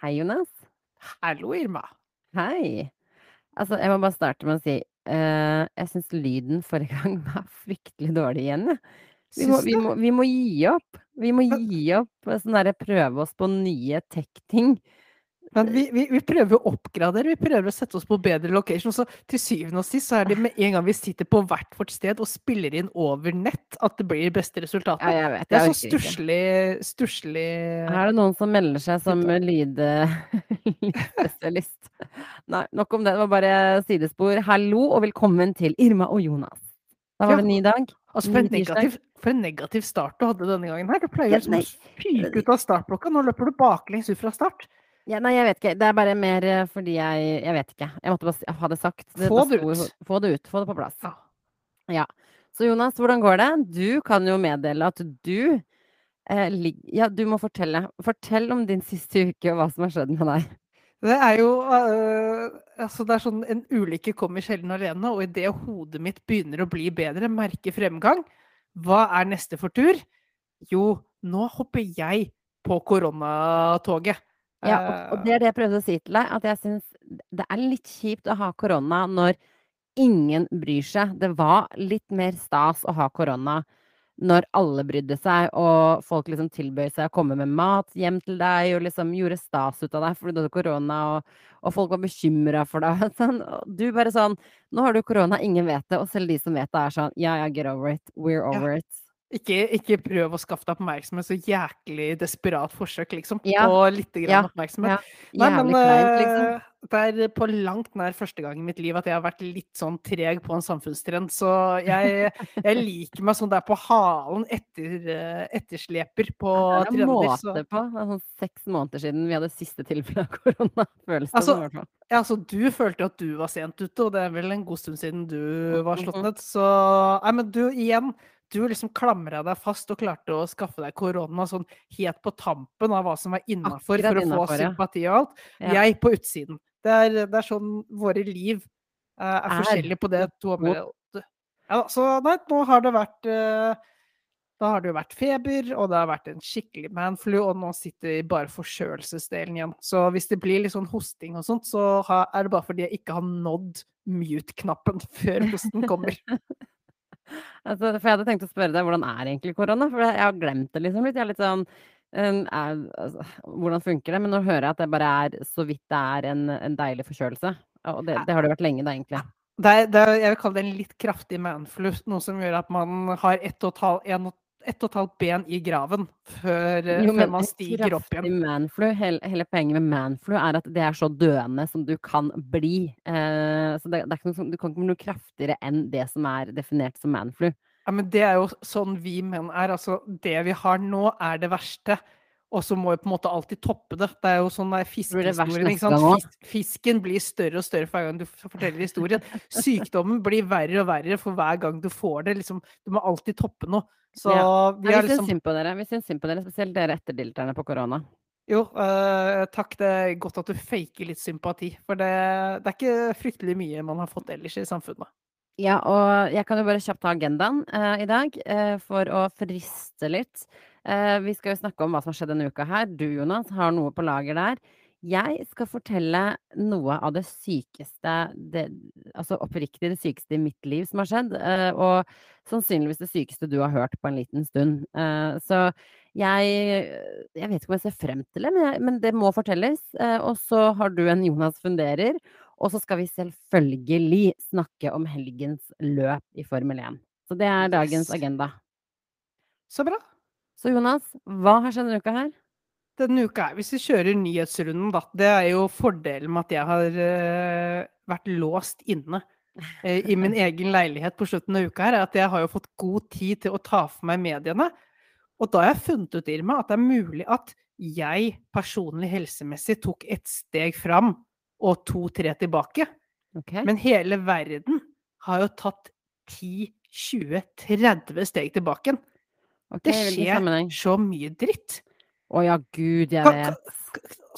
Hei, Jonas. Hallo, Irma. Hei. Altså, jeg må bare starte med å si uh, jeg syns lyden forrige gang var fryktelig dårlig igjen. Vi må, vi, må, vi må gi opp. Vi må gi opp sånn derre prøve oss på nye tech-ting. Men vi, vi, vi prøver å oppgradere, vi prøver å sette oss på bedre location. Så til syvende og sist så er det med en gang vi sitter på hvert vårt sted og spiller inn over nett, at det blir det beste Ja, resultatet. jeg vet. Det er så ikke. stusslig stusslig Er det noen som melder seg som lydspesialist? Nei, nok om det. Det var bare sidespor. Hallo og velkommen til Irma og Jonas. Da var det en ny dag. altså for en, negativ, for en negativ start du hadde denne gangen her. Du pleier Ja, liksom å fyke ut av startblokka, nå løper du baklengs ut fra start. Ja, nei, jeg vet ikke. Det er bare mer eh, fordi jeg Jeg vet ikke. Jeg måtte bare ha det sagt. Få det ut. Få det ut. Få det på plass. Ja. Ja. Så Jonas, hvordan går det? Du kan jo meddele at du eh, lig- Ja, du må fortelle. Fortell om din siste uke og hva som har skjedd med deg. Det er jo øh, altså det er sånn En ulykke kommer sjelden alene, og idet hodet mitt begynner å bli bedre, merker fremgang, hva er neste for tur? Jo, nå hopper jeg på koronatoget. Ja, og, og det er det jeg prøvde å si til deg, at jeg syns det er litt kjipt å ha korona når ingen bryr seg. Det var litt mer stas å ha korona når alle brydde seg, og folk liksom tilbød seg å komme med mat hjem til deg, og liksom gjorde stas ut av deg fordi du hadde korona, og, og folk var bekymra for deg. Sånn, du bare sånn Nå har du korona, ingen vet det, og selv de som vet det, er sånn Ja, ja, get over it. We're Ja. over it. Ikke, ikke prøv å skaffe deg oppmerksomhet, så jæklig desperat forsøk, liksom, Ja. på litt grann Ja. oppmerksomhet. Ja. Nei, men kleint, liksom. eh, det er på langt nær første gang i mitt liv at jeg har vært litt sånn treg på en samfunnstrend. Så jeg, jeg liker meg sånn der på halen etter, eh, ettersleper på Ja, det er trender. måte Så. på. Det er sånn seks måneder siden vi hadde siste tilfelle av korona, føles det Altså, i hvert fall. Ja, altså, du følte at du var sent ute, og det er vel en god stund siden du var slått Mhm. ned. Så Nei, men du, igjen. Du liksom klamra deg fast og klarte å skaffe deg korona sånn helt på tampen av hva som var innafor for å innenfor, få sympati og alt. Ja. Jeg på utsiden. Det er, det er sånn våre liv uh, er, Er. forskjellige på det to området. Ja, så nei, nå har det vært uh, Da har det jo vært feber, og det har vært en skikkelig manflu, og nå sitter vi bare forkjølelsesdelen igjen. Så hvis det blir litt sånn hosting og sånt, så har, er det bare fordi jeg ikke har nådd mute-knappen før hosten kommer. Altså, for jeg hadde tenkt å spørre deg hvordan er egentlig korona, for jeg har glemt det liksom litt. Jeg er litt sånn um, er, altså, Hvordan funker det? Men nå hører jeg at det bare er så vidt det er en, en deilig forkjølelse. Og det, det har det vært lenge, da, egentlig. Det er, det er, jeg vil kalle det en litt kraftig manflu, noe som gjør at man har ett og et halvt, en og, ett og et halvt ben i graven før, Jo, før man stiger opp igjen. manflu, hele, hele poenget med manflu er at det er så døende som du kan bli. Eh, så det, det er ikke noe, du kan ikke bli noe kraftigere enn det som er definert som manflu. Ja, men det er jo sånn vi menn er. Altså, det vi har nå, er det verste. Og så må vi på en måte alltid toppe det. Det er jo sånn der fiskehistorien. Fisken blir større og større for hver gang du forteller historien. Sykdommen blir verre og verre for hver gang du får det. Liksom, du må alltid toppe noe. Så Ja. vi har liksom vi syns synd på dere, vi syns synd på dere, spesielt dere etterdilterne på korona. Jo, uh, takk. Det er godt at du faker litt sympati. For det, det er ikke fryktelig mye man har fått ellers i samfunnet. Ja, og jeg kan jo bare kjapt ta agendaen uh, i dag, uh, for å friste litt. Eh, vi skal jo snakke om hva som har skjedd denne uka her. Du, Jonas, har noe på lager der. Jeg skal fortelle noe av det sykeste, det, altså oppriktig det sykeste i mitt liv som har skjedd. eh, og sannsynligvis det sykeste du har hørt på en liten stund. Eh, så jeg, jeg vet ikke om jeg ser frem til det, men, jeg, men det må fortelles. Og så har du en Jonas funderer. Og så skal vi selvfølgelig snakke om helgens løp i Formel 1. Så det er dagens agenda. Så bra. Så Jonas, hva har skjedd denne uka her? Denne uka her, hvis vi kjører nyhetsrunden, da. Det er jo fordelen med at jeg har uh, vært låst inne uh, i min egen leilighet på slutten av uka her, er at jeg har jo fått god tid til å ta for meg mediene. Og da har jeg funnet ut, Irma, at det er mulig at jeg personlig helsemessig tok et steg fram og to-tre tilbake. Okay. Men hele verden har jo tatt 10-20-30 steg tilbake. Ok, Det skjer så mye dritt. Å ja, gud, jeg vet.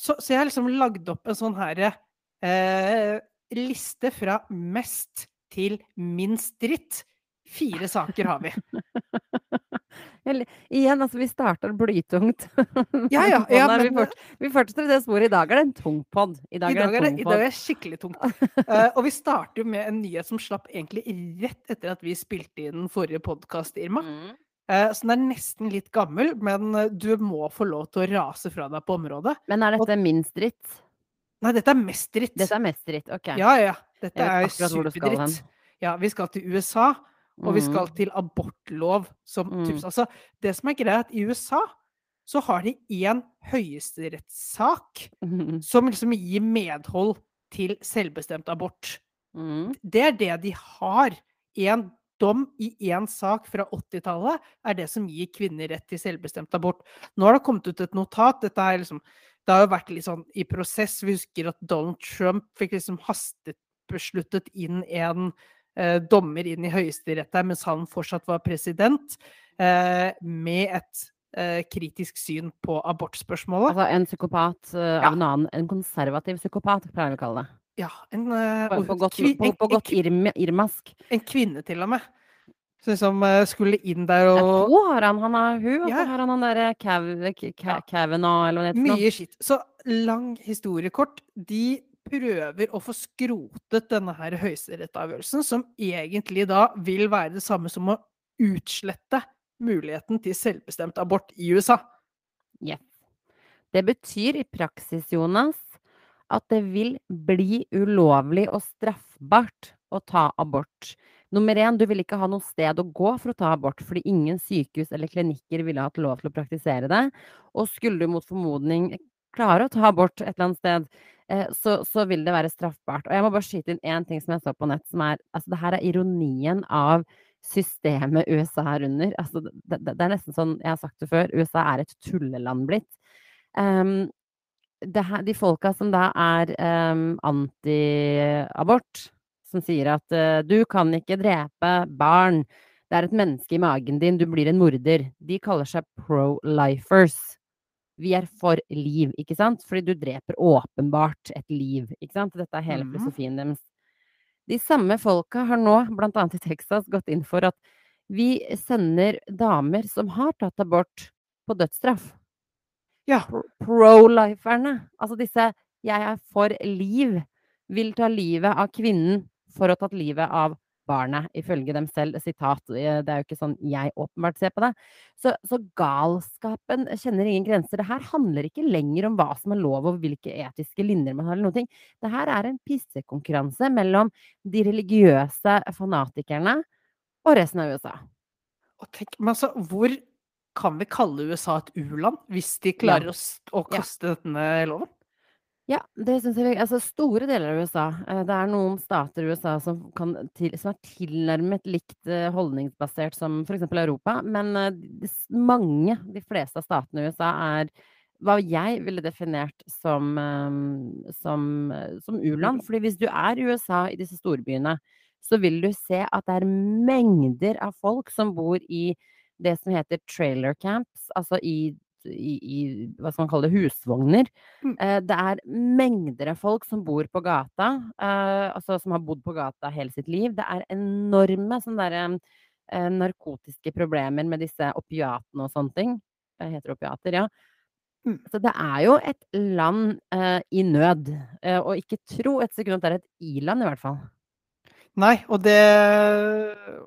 Så, så jeg har liksom lagd opp en sånn her eh, liste fra mest til minst dritt. Fire saker har vi. Eller, igjen, altså, vi starter blytungt. Ja, ja, ja, Podden vi, men- fort, vi fortsetter i det sporet. I dag er det en tung pod. I dag I dag er det i dag er det skikkelig tungt. uh, og vi starter jo med en nyhet som slapp egentlig rett etter at vi spilte inn forrige podkast, Irma. Mm. Eh, så den er nesten litt gammel, men eh, du må få lov til å rase fra deg på området. Men er dette minst dritt? Nei, dette er mest dritt. Dette er mest dritt, OK. Ja, ja. Dette er superdritt. Ja, vi skal til USA, og vi Mm. skal til abortlov som Mm. tips. Altså, det som er greia, at i USA så har de én høyesterettssak Mm. som liksom gir medhold til selvbestemt abort. Mm. Det er det de har. En dom i én sak fra 80-tallet er det som gir kvinner rett til selvbestemt abort. Nå har det kommet ut et notat. Dette er liksom, det har jo vært litt sånn i prosess. Vi husker at Donald Trump fikk liksom hastebesluttet inn en eh, dommer inn i Høyesterett der mens han fortsatt var president, eh, med et eh, kritisk syn på abortspørsmålet. Altså en psykopat eh, Ja. en annen En konservativ psykopat, pleier vi å kalle det. Ja, en, eh, På, på godt, kvi- på, på en godt irm, irmask. en kvinne til og med. Som liksom skulle inn der Ja, og to har han. Han har hun, og så har han han derre Ja. Kavanaugh, eller hva det heter. Mye skitt. Så lang historiekort. De prøver å få skrotet denne her høyesterettsavgjørelsen, som egentlig da vil være det samme som å utslette muligheten til selvbestemt abort i USA. Ja. Det betyr i praksis, Jonas, at det vil bli ulovlig og straffbart å ta abort. Nummer én, du vil ikke ha noe sted å gå for å ta abort, fordi ingen sykehus eller klinikker ville hatt lov til å praktisere det. Og skulle du mot formodning klare å ta abort et eller annet sted, eh, så, så vil det være straffbart. Og jeg må bare skyte inn én ting som jeg så på nett, som er Altså, det her er ironien av systemet USA er under. Altså, det, det, er nesten sånn, jeg har sagt det før, USA er et tulleland blitt. Det her, de folka som da er um, anti-abort, som sier at uh, du kan ikke drepe barn, det er et menneske i magen din, du blir en morder, de kaller seg pro-lifers. Vi er for liv, ikke sant? Fordi du dreper åpenbart et liv, ikke sant? Dette er hele Mhm. filosofien deres. De samme folka har nå, annet i Texas, gått inn for at vi sender damer som har tatt abort, på dødsstraff Ja. pro- pro-liferne, altså disse 'jeg er for liv', vil ta livet av kvinnen for å ha tatt livet av barnet, ifølge dem selv. Sitat. eh, Det er jo ikke sånn jeg åpenbart ser på det. Så, så galskapen kjenner ingen grenser. Det her handler ikke lenger om hva som er lov og hvilke etiske linjer man har, eller noen ting. Det her er en pissekonkurranse mellom de religiøse fanatikerne og resten av USA. Og tenk, men altså, hvor kan vi kalle USA et u-land, hvis de klarer å, å, kaste Ja. denne loven? Ja, det syns jeg. Altså store deler av USA. eh, Det er noen stater i USA som, kan til, som er tilnærmet likt eh, holdningsbasert som f.eks. Europa. Men eh, mange, de fleste av statene i USA, er hva jeg ville definert som, som, som u-land. Fordi hvis du er i USA, i disse storbyene, så vil du se at det er mengder av folk som bor i det som heter trailer camps, altså i, i, i hva skal man kalle det, husvogner. Mm. Eh, det er mengder av folk som bor på gata, eh, altså som har bodd på gata hele sitt liv. Det er enorme sånne derre eh, narkotiske problemer med disse opiatene og sånne ting. Det heter opiater, ja. Mm. Så det er jo et land eh, i nød. Eh, og ikke tro et sekund at det er et i-land, i hvert fall. Nei, og det,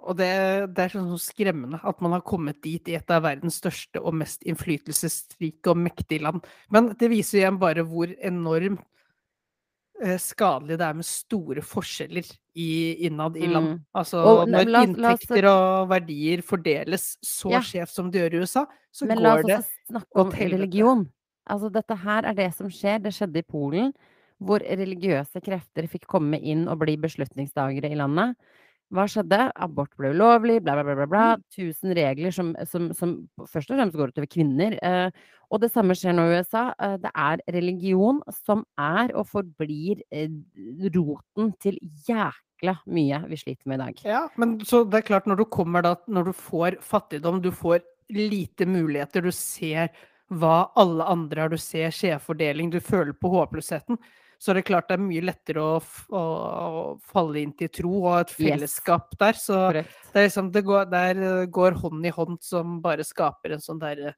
og det, det er sånn skremmende at man har kommet dit i et av verdens største og mest innflytelsesrike og mektige land. Men det viser igjen bare hvor enormt eh, skadelig det er med store forskjeller i, innad i land. Mm. Altså Og når la inntekter la oss- og verdier fordeles så Ja. skjevt som det gjør i USA, så Men la oss går det også snakke om religion. Altså, dette her er det som skjer. Det skjedde i Polen, hvor religiøse krefter fikk komme inn og bli beslutningsdagere i landet. Hva skjedde? Abort ble ulovlig, bla, bla, bla. bla, bla. Tusen regler som, som, som først og fremst går utover kvinner. Eh, og det samme skjer nå i USA. Eh, det er religion som er og forblir eh, roten til jækla mye vi sliter med i dag. Ja, men så det er klart, når du kommer da, når du får fattigdom, du får lite muligheter, du ser hva alle andre har, du ser skjevfordeling, du føler på håpløsheten, så er det klart det er mye lettere å, å, å falle inn til tro og et Yes. fellesskap der. Så Correct. det er liksom, det går, der eh, går hånd i hånd som bare skaper en sånn der eh,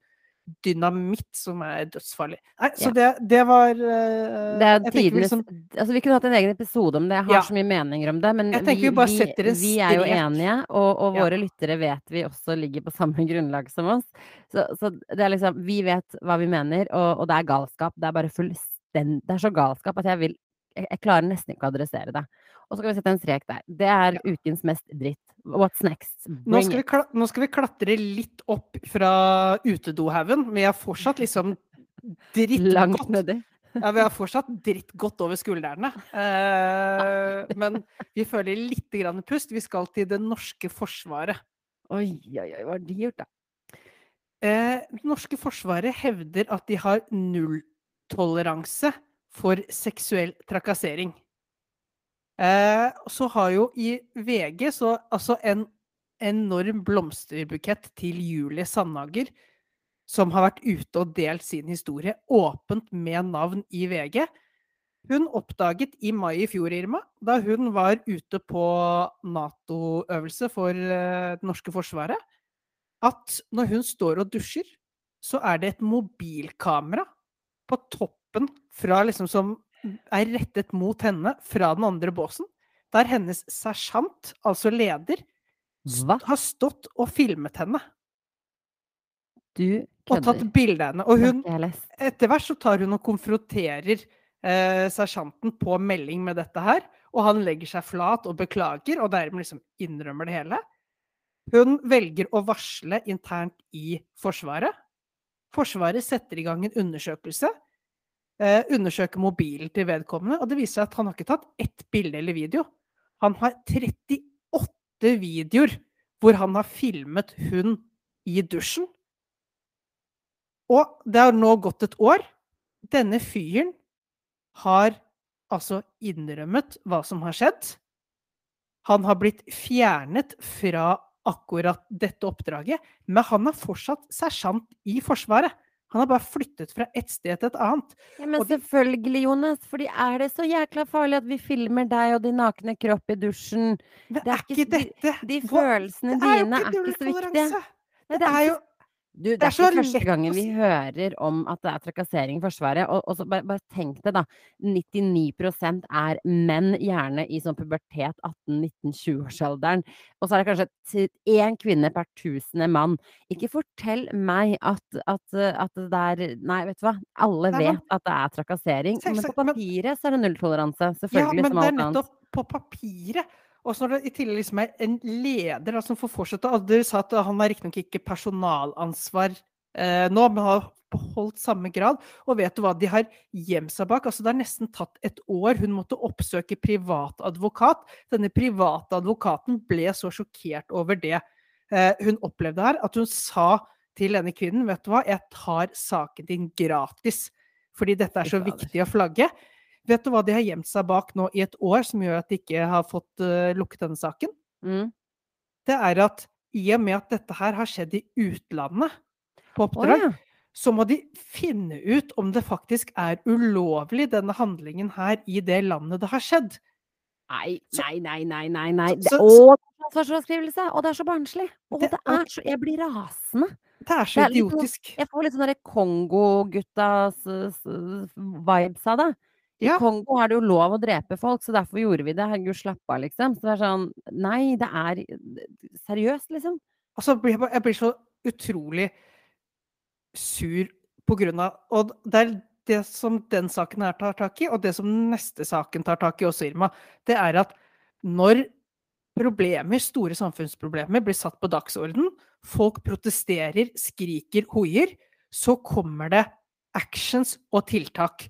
dynamitt som er dødsfarlig. Nei, så Ja. det, det var uh, Det er tidenes liksom, Altså, vi kunne hatt en egen episode om det. Jeg har Ja. så mye meninger om det. Men vi, vi vi, vi er jo enige, og, og Ja. våre lyttere vet vi også ligger på samme grunnlag som oss. Så, så det er liksom Vi vet hva vi mener, og, og det er galskap. Det er bare fullstendig Det er så galskap at jeg vil jeg, jeg klarer nesten ikke å adressere det. Og så kan vi sette en strek der. Det er ukens mest dritt. What's next? nå skal, vi nå skal vi klatre litt opp fra utedohaugen, men jeg har fortsatt liksom dritt Langt godt. nedi. Ja, vi har fortsatt dritt godt over skuldrene. Eh, men vi føler litt grann pust. Vi skal til det norske forsvaret. Oi, oi, oi, hva har de gjort, da? Eh, det norske forsvaret hevder at de har nulltoleranse for seksuell trakassering. Eh, så har jo i VG så altså en enorm blomsterbukett til Julie Sandhager, som har vært ute og delt sin historie åpent med navn i VG. Hun oppdaget i mai i fjor, Irma, da hun var ute på Nato-øvelse for eh, det norske forsvaret, at når hun står og dusjer, så er det et mobilkamera på toppen fra liksom som er rettet mot henne fra den andre båsen, der hennes sersjant, altså leder, Hva? har stått og filmet henne Du og tatt kødder. bilde av henne. Og hun, etter hvert så tar hun og konfronterer eh, sersjanten på melding med dette her, og han legger seg flat og beklager, og dermed liksom innrømmer det hele. Hun velger å varsle internt i Forsvaret. Forsvaret setter i gang en undersøkelse. Eh, undersøker mobilen til vedkommende, og det viser seg at han har ikke tatt ett bilde eller video. Han har 38 videoer hvor han har filmet hun i dusjen. Og det har nå gått et år. Denne fyren har altså innrømmet hva som har skjedd. Han har blitt fjernet fra akkurat dette oppdraget, men han er fortsatt sersjant i Forsvaret. Han har bare flyttet fra et sted til et annet. Ja, men Og de- selvfølgelig, Jonas. Fordi er det så jækla farlig at vi filmer deg og din nakne kropp i dusjen? Men Det er ikke dette De de følelsene dine er er ikke så viktige. Det er jo Du, det er ikke første gangen vi hører om at det er trakassering i Forsvaret. Og, og så bare, bare tenk det, da. 99% er menn, gjerne i sånn pubertet 18-19-20-årsalderen. Og så er det kanskje én kvinne per tusende mann. Ikke fortell meg at, at, at det er Nei, vet du hva. Alle Nei, vet at det er trakassering. Men på papiret så er det nulltoleranse. Selvfølgelig, Ja, men som det er alt annet. nettopp på papiret. Og så når det i tillegg liksom er en leder da, som får fortsette Du Dere sa at han har riktignok ikke personalansvar eh, nå, men har beholdt samme grad. Og vet du hva de har gjemt seg bak? Altså, det har nesten tatt et år. Hun måtte oppsøke privat advokat. Denne private advokaten ble så sjokkert over det eh, hun opplevde her, at hun sa til denne kvinnen Vet du hva, jeg tar saken din gratis. Fordi dette er så viktig å flagge. Vet du hva de har gjemt seg bak nå i et år, som gjør at de ikke har fått uh, lukket denne saken? Mm. Det er at i og med at dette her har skjedd i utlandet på oppdrag, oppdrag, ja. så må de finne ut om det faktisk er ulovlig, denne handlingen her, i det landet det har skjedd. Nei, nei, nei, nei, nei. nei. så- så- å, ansvarsfraskrivelse! Å, det er så barnslig! Å, Det- det er så Jeg blir rasende. Det er så Det er litt sånn- idiotisk. Jeg får litt sånn Kongo-guttas s- vibes av det. I Ja. Kongo er det jo lov å drepe folk, så derfor gjorde vi det. Herregud, slapp av, liksom. Så det er sånn Nei, det er seriøst, liksom. Altså, jeg blir, så utrolig sur på grunn av Og det er det som den saken her tar tak i, og det som neste saken tar tak i også, Irma, det er at når problemer, store samfunnsproblemer, blir satt på dagsorden, folk protesterer, skriker, hoier, så kommer det actions og tiltak.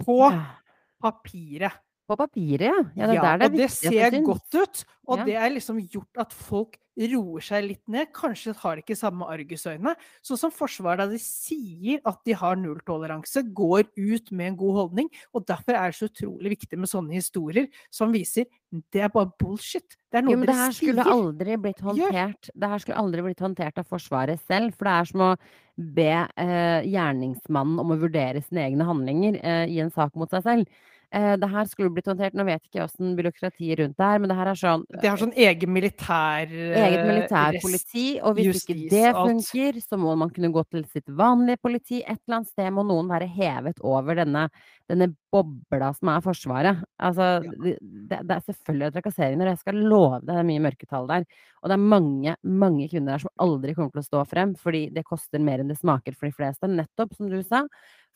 På Ja. Papiret. På papiret, ja. ja det Ja, det og det ser godt ut. Og Ja. det er liksom gjort at folk roer seg litt ned. Kanskje har de ikke samme argusøyne. Sånn som Forsvaret, da de sier at de har nulltoleranse, går ut med en god holdning. Og derfor er det så utrolig viktig med sånne historier som viser det er bare bullshit. Det er noe Jo, men det her skulle sier. aldri blitt håndtert Det her skulle aldri blitt håndtert av Forsvaret selv, for det er som å be eh, gjerningsmannen om å vurdere sine egne handlinger eh, i en sak mot seg selv. Eh, det her skulle blitt håndtert Nå vet ikke jeg åssen byråkratiet rundt det er, men det her er sånn De har sånn egen militær Eget eh, militærpoliti, og hvis ikke justis, det alt. funker, så må man kunne gå til sitt vanlige politi. Et eller annet sted må noen være hevet over denne, denne bobla som er Forsvaret. Altså, Ja. det, det det er selvfølgelig trakasseringer, og jeg skal love deg det er mye mørketall der. Og det er mange, mange kvinner der som aldri kommer til å stå frem, fordi det koster mer enn det smaker for de fleste. Nettopp, som du sa.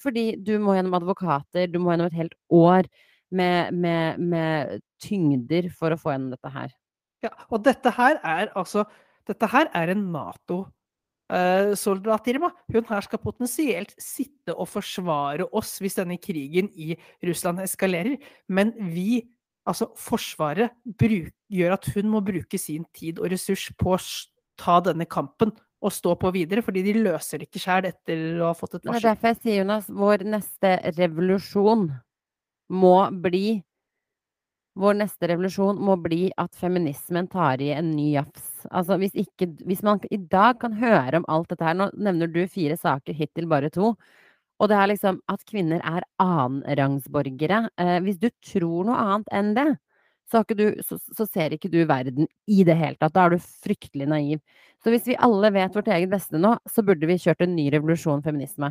Fordi du må gjennom advokater, du må gjennom et helt år med, med, med tyngder for å få gjennom dette her. Ja, og dette her er altså Dette her er en Nato-soldat, Irma. Hun her skal potensielt sitte og forsvare oss hvis denne krigen i Russland eskalerer. Men vi, altså Forsvaret, bruk, gjør at hun må bruke sin tid og ressurs på å ta denne kampen og stå på videre, fordi de løser det ikke sjøl etter å ha fått et varsel. det er derfor jeg sier, Jonas, vår neste revolusjon må bli Vår neste revolusjon må bli at feminismen tar i en ny jafs. Altså hvis ikke Hvis man i dag kan høre om alt dette her Nå nevner du fire saker, hittil bare to. Og det er liksom at kvinner er annenrangsborgere. Eh, hvis du tror noe annet enn det, så, du, så, så ser ikke du verden i det hele tatt. Da er du fryktelig naiv. Så hvis vi alle vet vårt eget beste nå, så burde vi kjørt en ny revolusjon feminisme.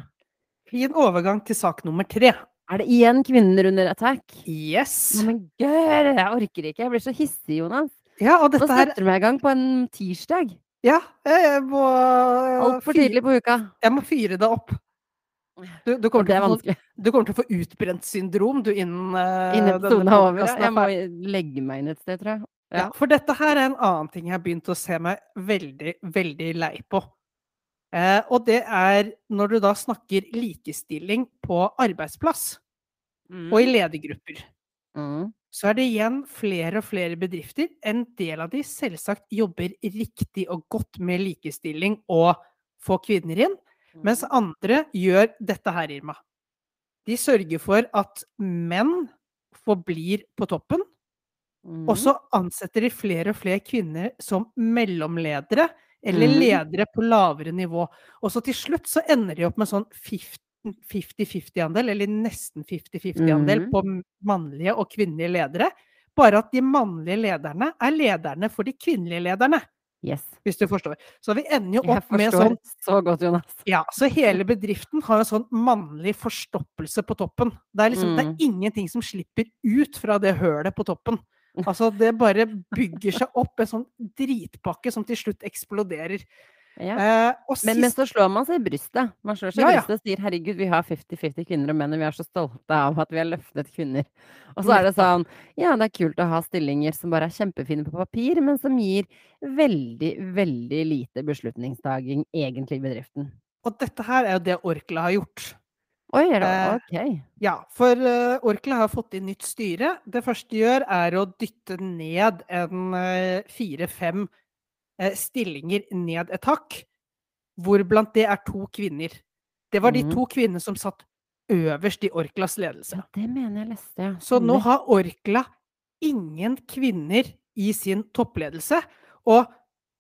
Fin overgang til sak nummer tre. Er det igjen kvinner under attack? Yes! Å, men gør, jeg orker ikke. Jeg blir så hissig, Jonas. Ja, og dette her setter du meg i gang på en tirsdag. Ja, jeg jeg må Altfor tidlig på uka. Jeg må fyre deg opp. Du, du, kommer det få, du kommer til å få utbrent syndrom du innen uh, Innen episoden er over. Jeg må legge meg inn et sted, tror jeg. Ja, for dette her er en annen ting jeg har begynt å se meg veldig, veldig lei på. Eh, og det er når du da snakker likestilling på arbeidsplass Mm. og i ledergrupper. Mm. Så er det igjen flere og flere bedrifter. En del av de selvsagt jobber riktig og godt med likestilling og få kvinner inn. Mens Mm. andre gjør dette her, Irma. De sørger for at menn forblir på toppen, Mm. og så ansetter de flere og flere kvinner som mellomledere eller mm. ledere på lavere nivå. Og så til slutt så ender de opp med sånn 50-50-andel, eller nesten 50-50-andel mm. på mannlige og kvinnelige ledere. Bare at de mannlige lederne er lederne for de kvinnelige lederne, Yes. hvis du forstår. Så vi ender jo opp med sånn så godt, Jonas. ja, så hele bedriften har en sånn mannlig forstoppelse på toppen. Det er liksom, det Mm. er ingenting som slipper ut fra det hølet på toppen. Altså, det bare bygger seg opp en sånn dritpakke som til slutt eksploderer. Ja. Eh, og Men, men så slår man seg i brystet. Man slår seg Ja, i ja. brystet og sier 'herregud, vi har 50-50 kvinner og menn, og vi er så stolte av at vi har løftet kvinner'. Og så er det sånn Ja, det er kult å ha stillinger som bare er kjempefine på papir, men som gir veldig, veldig lite beslutningstaking egentlig i bedriften. Og dette her er jo det Orkla har gjort. Oi, er det Eh. Ja, for uh, Orkla har fått inn nytt styre. Det første de gjør, er å dytte ned en eh, fire-fem eh, stillinger ned et hakk, hvorblant det er to kvinner. Det var de Mhm. to kvinnene som satt øverst i Orklas ledelse. Ja, det mener jeg leste, ja. Så nå har Orkla ingen kvinner i sin toppledelse. Og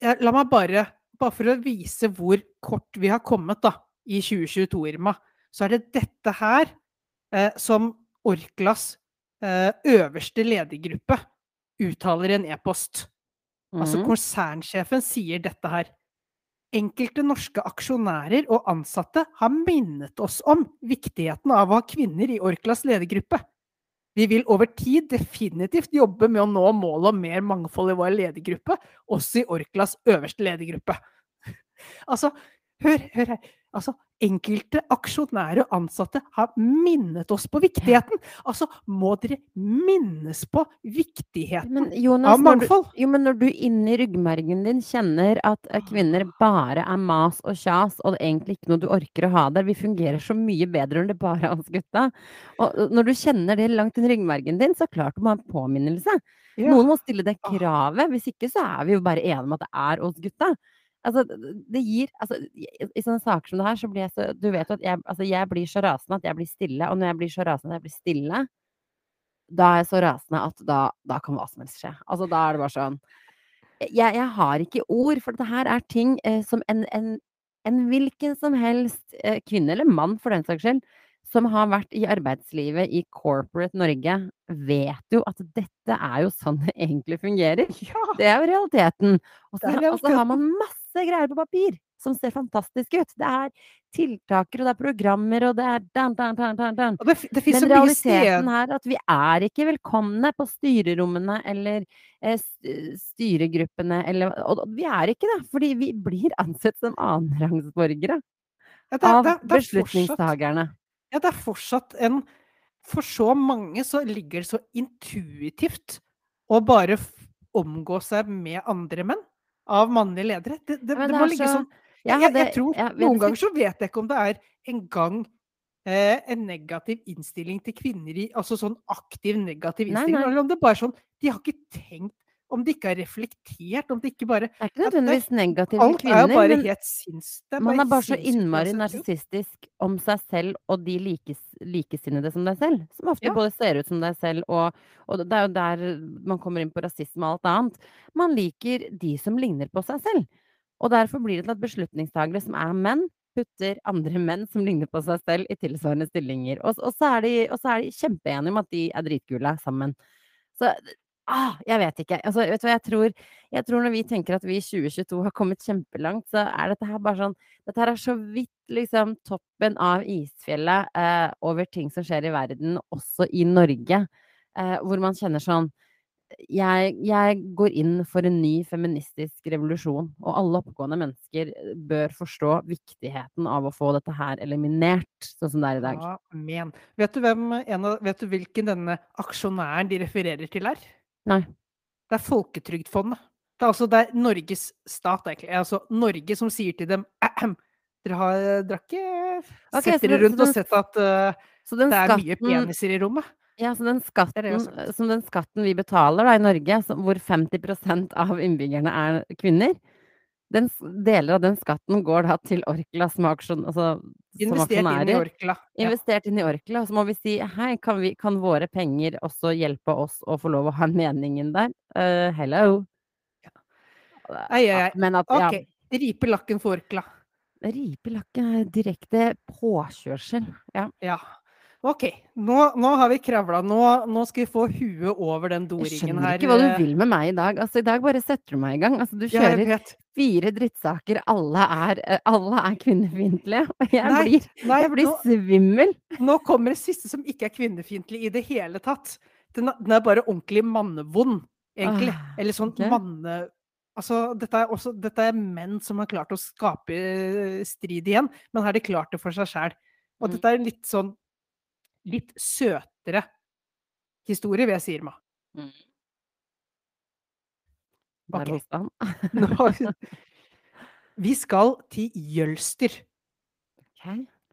eh, la meg bare, bare for å vise hvor kort vi har kommet da, i 2022, Irma, så er det dette her eh, som Orklas eh, øverste ledergruppe uttaler i en e-post. Altså Mhm. konsernsjefen sier dette her. Enkelte norske aksjonærer og ansatte har minnet oss om viktigheten av å ha kvinner i Orklas ledergruppe. Vi vil over tid definitivt jobbe med å nå målet om mer mangfold i vår ledergruppe, også i Orklas øverste ledergruppe. Altså, hør, hør her. Altså, enkelte aksjonærer og ansatte har minnet oss på viktigheten. Altså, må dere minnes på viktigheten Men Jonas, av når du, mangfold? jo, men når du inni ryggmargen din kjenner at eh, kvinner bare er mas og kjas, og det er egentlig ikke noe du orker å ha der Vi fungerer så mye bedre enn det bare er oss gutta. Og når du kjenner det langt inn i ryggmargen din, så klart du må ha en påminnelse. Ja. Noen må stille det Ah. kravet. Hvis ikke så er vi jo bare enige om at det er oss gutta. Altså, det gir altså, i, sånne saker som det her, så blir jeg så Du vet jo at jeg, altså, jeg blir så rasende at jeg blir stille. Og når jeg blir så rasende at jeg blir stille, da er jeg så rasende at da, da kan hva som helst skje. Altså, da er det bare sånn Jeg, jeg har ikke ord, for dette her er ting eh, som en, en, en hvilken som helst eh, kvinne, eller mann for den saks skyld, som har vært i arbeidslivet i corporate Norge, vet jo at dette er jo sånn det egentlig fungerer. Ja! Det er jo realiteten. Og så har man masse greier på papir som ser fantastisk ut. Det er tiltaker, og det er programmer, og det er dan, dan, dan, dan, dan. Det det Men realiteten er at vi er ikke velkomne på styrerommene eller, eh, styregruppene eller og og vi er ikke det, fordi vi blir ansett som annenrangsborgere Ja, av er er beslutningstagerne. Ja, det er fortsatt en For så mange så ligger det så intuitivt å bare omgå seg med andre menn, av mannlige ledere. Det det det det må ligge så sånn jeg jeg jeg tror jeg Noen ganger så vet jeg ikke om det er engang, eh, en negativ innstilling til kvinner i altså sånn aktiv negativ Nei, innstilling, nei. eller om det bare er sånn De har ikke tenkt Om de ikke har reflektert, om de ikke bare Det er ikke det nødvendigvis negativt til Alt er jo kvinner, bare men helt sinns er man er bare så innmari uansett, narsissistisk om seg selv og de likes likesinnede som deg selv, som ofte Ja. både ser ut som deg selv og og det er jo der man kommer inn på rasisme og alt annet. Man liker de som ligner på seg selv. Og derfor blir det til at beslutningstagere som er menn, putter andre menn som ligner på seg selv i tilsvarende stillinger. Og og så er de og så er de kjempeenige om at de er dritkule sammen. Så ah, jeg vet ikke. Altså, vet du hva jeg tror? Jeg tror når vi tenker at vi i 2022 har kommet kjempelangt, så er dette her bare sånn Dette her er så vidt liksom toppen av isfjellet, eh, over ting som skjer i verden, også i Norge, eh, hvor man kjenner sånn jeg jeg går inn for en ny feministisk revolusjon, og alle oppegående mennesker bør forstå viktigheten av å få dette her eliminert, sånn som det er i dag. Amen. Vet du hvem av vet du hvilken denne aksjonæren de refererer til er? Nei. Det er Folketrygdfondet. Det er altså det er Norges stat, egentlig. Altså Norge som sier til dem «Ahem, Dere har dere ikke Ok, sett dere rundt den, og sett at uh, det er mye peniser i rommet? Ja, så den skatten som den skatten vi betaler da i Norge, som hvor 50% av innbyggerne er kvinner, den deler av den skatten går da til Orkla som aksjon altså som Investert inn i. Orkla. Ja. Investert inn i Orkla, og så må vi si hei, kan vi kan våre penger også hjelpe oss å få lov å ha meningen der? Uh, hello. Ja. Ei, ei, ei. men at ja, Ok. Ripe lakken for Orkla. ripe lakken er direkte påkjørsel. Ja. Ja. Ok, nå, nå har vi kravla. Nå, nå skal vi få huet over den doringen her. Jeg skjønner ikke hva du eh. vil med meg i dag. Altså, i dag bare setter du meg i gang. Altså, du kjører ja, fire drittsaker, alle er, eh, alle er kvinnefiendtlige. Og jeg Nei, blir, nei, jeg blir nå- svimmel. Nå kommer det siste som ikke er kvinnefiendtlig i det hele tatt. Den, den er bare ordentlig mannevond, egentlig. Ah, Eller sånn okay. manne... Altså, dette er også dette er menn som har klart å skape eh, strid igjen, men har de klart det for seg sjæl. Og Mm. dette er litt sånn litt søtere historie, vil jeg si, Irma. Mm. Ok. Der hosta han. Nå, vi skal til Jølster. Ok.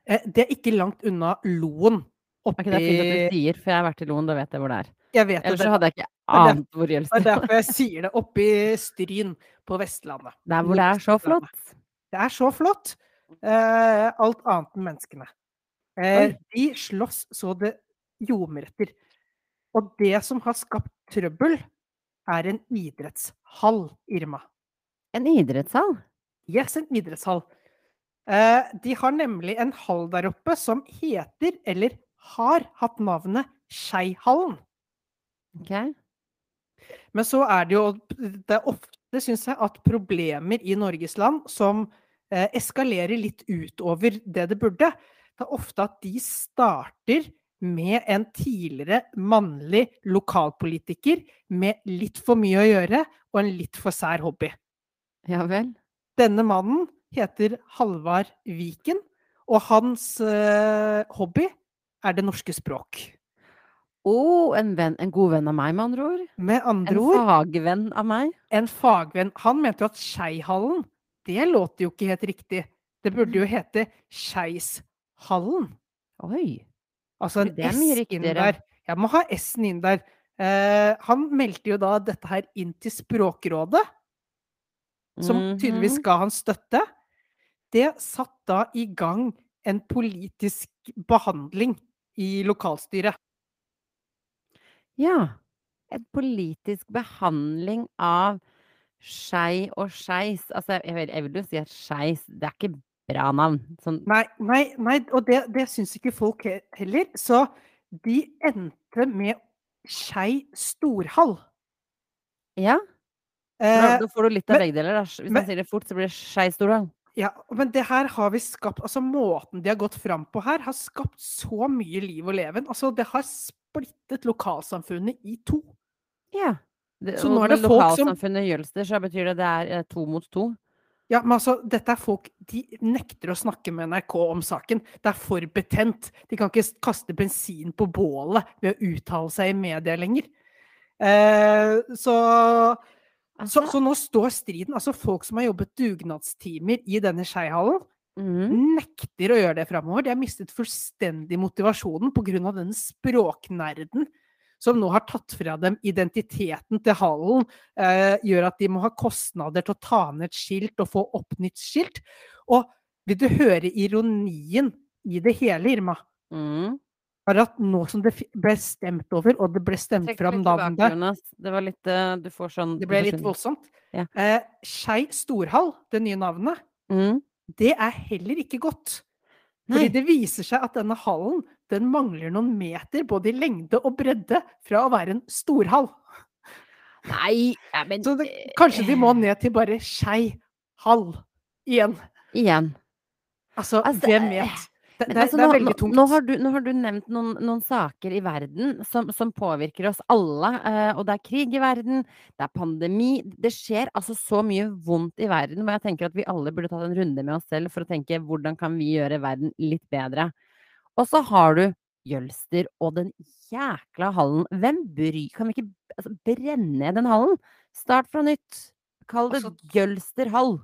Eh, Det er ikke langt unna Loen. Ok, det er fint at du sier, for jeg har vært i Loen, da vet jeg hvor det er. Ellers det. så hadde jeg ikke det ant hvor Det er Det er derfor jeg sier det. Oppi Stryn på Vestlandet. Der hvor det er så flott. Det er så flott. Eh, alt annet enn menneskene. Eh, de slåss så det ljomer etter. Og det som har skapt trøbbel, er en idrettshall, Irma. En idrettshall? Yes, en idrettshall. Eh, de har nemlig en hall der oppe som heter, eller har hatt navnet, Skeihallen. Ok. Men så er det jo Det er ofte, syns jeg, at problemer i Norges land som eh, eskalerer litt utover det det burde. Det er ofte at de starter med en tidligere mannlig lokalpolitiker med litt for mye å gjøre og en litt for sær hobby. Ja vel. Denne mannen heter Halvard Viken, og hans uh, hobby er det norske språk. Å, en en god venn av meg, med andre ord. Med En andre ord fagvenn av meg. en fagvenn. Han mente jo at Skeihallen, det låter jo ikke helt riktig. Det burde jo hete Skeishallen. Oi. Altså en S inn der. Jeg må ha S-en inn der. Eh, han meldte jo da dette her inn til Språkrådet, som tydeligvis Mhm. ga han støtte. Det satt da i gang en politisk behandling i lokalstyret. Ja. En politisk behandling av skei og skeis. Altså, jeg vil, jeg vil jo si at skeis Det er ikke bra navn. Sånn Nei, nei, nei, og det, det syns ikke folk heller. Så de endte med Skei Storhall. Ja. Eh, da får du litt av men- begge deler, da. Hvis men- man sier det fort, så blir det Skei Storhall. ja, men det her har vi skapt Altså, måten de har gått fram på her, har skapt så mye liv og leven. Altså, det har splittet lokalsamfunnet i to. Ja. Det, Så nå er det folk som- lokalsamfunnet Jølster, så betyr det det er eh, to mot to. Ja, men altså, dette er folk De nekter å snakke med NRK om saken. Det er for betent. De kan ikke kaste bensin på bålet ved å uttale seg i media lenger. Eh, så, så, så nå står striden. Altså, folk som har jobbet dugnadstimer i denne Skeihallen, Mm. nekter å gjøre det framover. De har mistet fullstendig motivasjonen pga. denne språknerden som nå har tatt fra dem identiteten til hallen, eh, gjør at de må ha kostnader til å ta ned et skilt og få opp nytt skilt. Og vil du høre ironien i det hele, Irma? Mm. Er at nå som det ble stemt over, og det ble stemt Trekk fram navnet. Det var litt eh, Du får sånn Det ble litt voldsomt. Ja. Eh, Skei Storhall, det nye navnet, mm. det er heller ikke godt. Nei. Fordi det viser seg at denne hallen den mangler noen meter både i lengde og bredde fra å være en storhall. Nei, ja, men Så det, kanskje de må ned til bare Skei hall igjen. Igjen. Altså, Altså, hvem eh, vet? Det, det, altså, det er veldig tungt. nå, har du, nå har du nevnt noen, noen saker i verden som, som påvirker oss alle. Uh, og det er krig i verden, det er pandemi. Det skjer altså så mye vondt i verden Og jeg tenker at vi alle burde tatt en runde med oss selv for å tenke hvordan kan vi gjøre verden litt bedre. Og så har du Jølster og den jækla hallen. Hvem bryr Kan vi ikke altså, brenne ned den hallen? Start fra nytt. Kall det Altså- Jølster hall.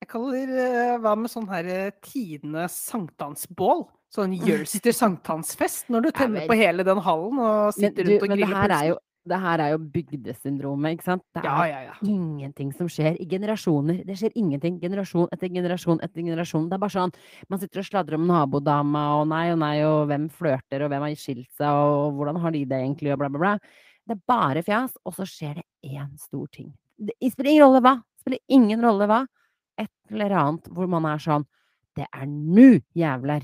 Jeg kaller eh, Hva med sånn her eh, tidenes sankthansbål? Sånn Jølster sankthansfest, når du tenner men- på hele den hallen og Men, sitter rundt og men det griller her er pølser. jo det her er jo bygdesyndromet, ikke sant? Det Ja, er ja, ja. ingenting som skjer i generasjoner. Det skjer ingenting generasjon etter generasjon etter generasjon. Det er bare sånn man sitter og sladrer om nabodama og nei og nei og hvem flørter og hvem har skilt seg og hvordan har de det egentlig og bla, bla, bla. Det er bare fjas, og så skjer det én stor ting. Det spiller ingen rolle hva. Det spiller ingen rolle hva. Et eller annet hvor man er sånn Det er nu, jævler,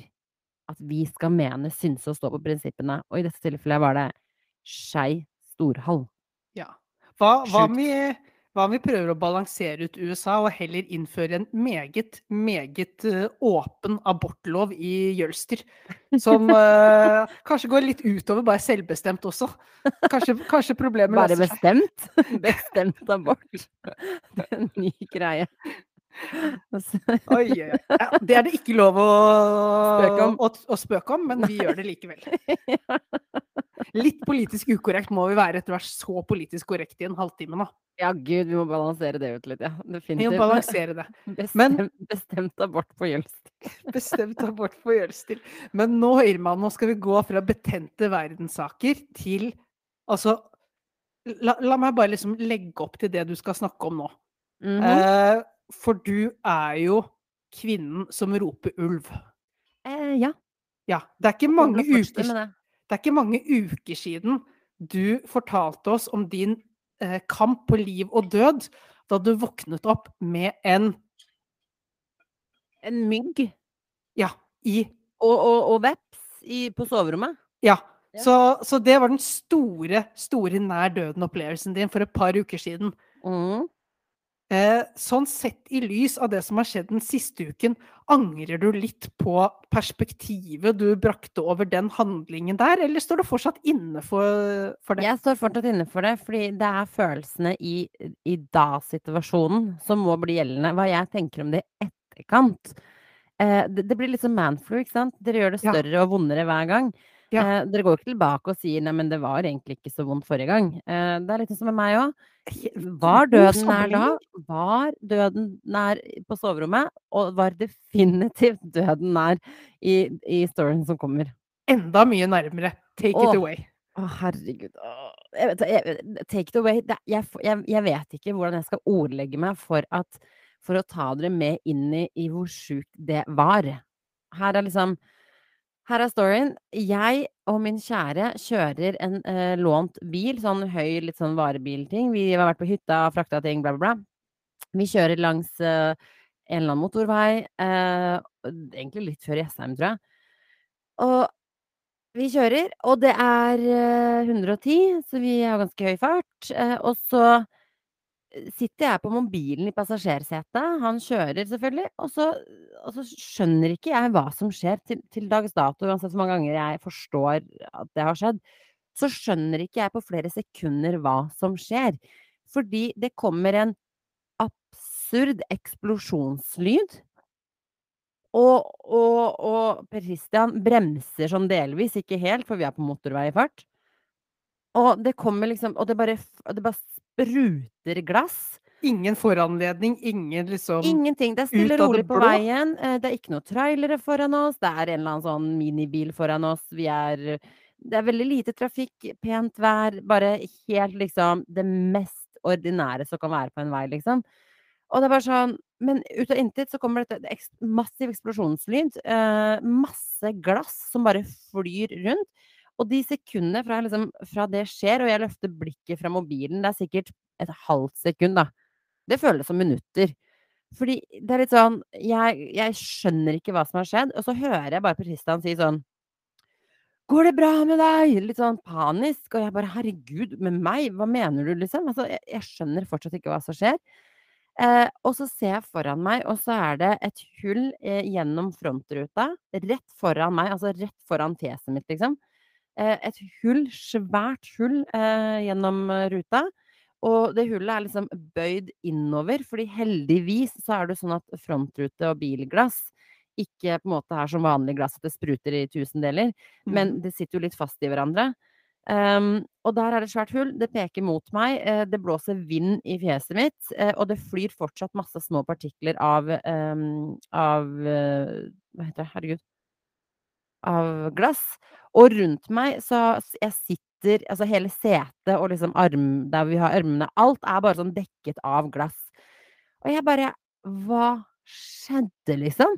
at vi skal mene, synse og stå på prinsippene. Og i dette tilfellet var det Skei Storhall. Ja. Hva, hva, om vi, hva om vi prøver å balansere ut USA og heller innføre en meget, meget eh, åpen abortlov i Jølster? Som uh, kanskje går litt utover bare selvbestemt også. Kanskje, kanskje problemet Bare bestemt? Bestemt abort. Det er en ny greie. Altså, Oi, oi, oi. Ja, det er det ikke lov å Spøke om. Å, å spøke om, men vi gjør det likevel. Litt politisk ukorrekt må vi være etter å være så politisk korrekt i en halvtime nå. Ja, gud, vi må balansere det ut litt, ja. Vi må balansere det. Bestemt, Men- bestemt abort på Jølster. Bestemt abort på Jølster. Men nå, Irma, nå skal vi gå fra betente verdenssaker til Altså, la, la meg bare liksom legge opp til det du skal snakke om nå. Mhm. eh, for du er jo kvinnen som roper ulv. eh, ja. Ja. Det er ikke mange uker det. Er ikke mange uker siden du fortalte oss om din eh, kamp på liv og død da du våknet opp med en En mygg Ja, i og, og, og veps i, på soverommet. Ja. Ja. Så, så det var den store, store nær døden-opplevelsen din for et par uker siden. Mhm. Eh, sånn sett i lys av det som har skjedd den siste uken, angrer du litt på perspektivet du brakte over den handlingen der, eller står du fortsatt inne for, for det? Jeg står fortsatt inne for det, fordi det er følelsene i, i da-situasjonen som må bli gjeldende. Hva jeg tenker om det i etterkant. Eh, det, blir litt som manflu, ikke sant? Dere gjør det Ja. større og vondere hver gang. Ja. Eh, dere går ikke tilbake og sier 'nei, men det var egentlig ikke så vondt forrige gang'. Eh, det er litt som med meg òg. Var døden nær da? Var døden nær på soverommet? Og var definitivt døden nær i, i storyen som kommer. Enda mye nærmere. Take Åh. it away. Å, herregud. Åh, jeg vet, jeg, take it away. Det, jeg, jeg vet ikke hvordan jeg skal ordlegge meg for, at, for å ta dere med inn i, i hvor sjukt det var. Her er liksom Her er storyen. Jeg og min kjære kjører en eh, lånt bil, sånn høy, litt sånn varebilting. Vi har vært på hytta, frakta ting, bla, bla, bla. Vi kjører langs eh, en eller annen motorvei, eh, egentlig litt før Jessheim, tror jeg. Og vi kjører, og det er 110, så vi har ganske høy fart. Eh, og så sitter jeg på mobilen i passasjersetet, han kjører selvfølgelig, og så og så skjønner ikke jeg hva som skjer til til dags dato, uansett hvor mange ganger jeg forstår at det har skjedd, så skjønner ikke jeg på flere sekunder hva som skjer. Fordi det kommer en absurd eksplosjonslyd. Og og og Per Christian bremser sånn delvis, ikke helt, for vi er på motorvei i fart. Og det kommer liksom Og det bare det bare spruter glass. Ingen foranledning, ingen liksom Ingenting. Det er stille og rolig på veien. Eh, det er ikke noe trailere foran oss, det er en eller annen sånn minibil foran oss. Vi er det er veldig lite trafikk, pent vær, bare helt liksom det mest ordinære som kan være på en vei, liksom. Og det er bare sånn Men ut av intet så kommer dette eks massiv eksplosjonslyd. Eh, masse glass som bare flyr rundt. Og de sekundene fra liksom fra det skjer, og jeg løfter blikket fra mobilen, det er sikkert et halvt sekund, da. Det føles som minutter. Fordi det er litt sånn Jeg jeg skjønner ikke hva som har skjedd, og så hører jeg bare Christian si sånn Går det bra med deg? Litt sånn panisk, og jeg bare herregud, med meg? Hva mener du, liksom? Altså, jeg jeg skjønner fortsatt ikke hva som skjer. Eh, og så ser jeg foran meg, og så er det et hull, eh, gjennom frontruta, rett foran meg, altså rett foran fjeset mitt, liksom. Eh, et hull, svært hull, eh, gjennom ruta. Og det hullet er liksom bøyd innover, fordi heldigvis så er det sånn at frontrute og bilglass ikke på en måte er som vanlig glass, at det spruter i tusendeler, men Mhm. det sitter jo litt fast i hverandre. Um, og der er det svært hull, det peker mot meg, eh, det blåser vind i fjeset mitt, eh, og det flyr fortsatt masse små partikler av, um, av Hva heter det, herregud? Av glass. Og rundt meg så jeg sitter altså hele setet og liksom arm der vi har armene, alt er bare sånn dekket av glass. Og jeg bare Hva skjedde, liksom?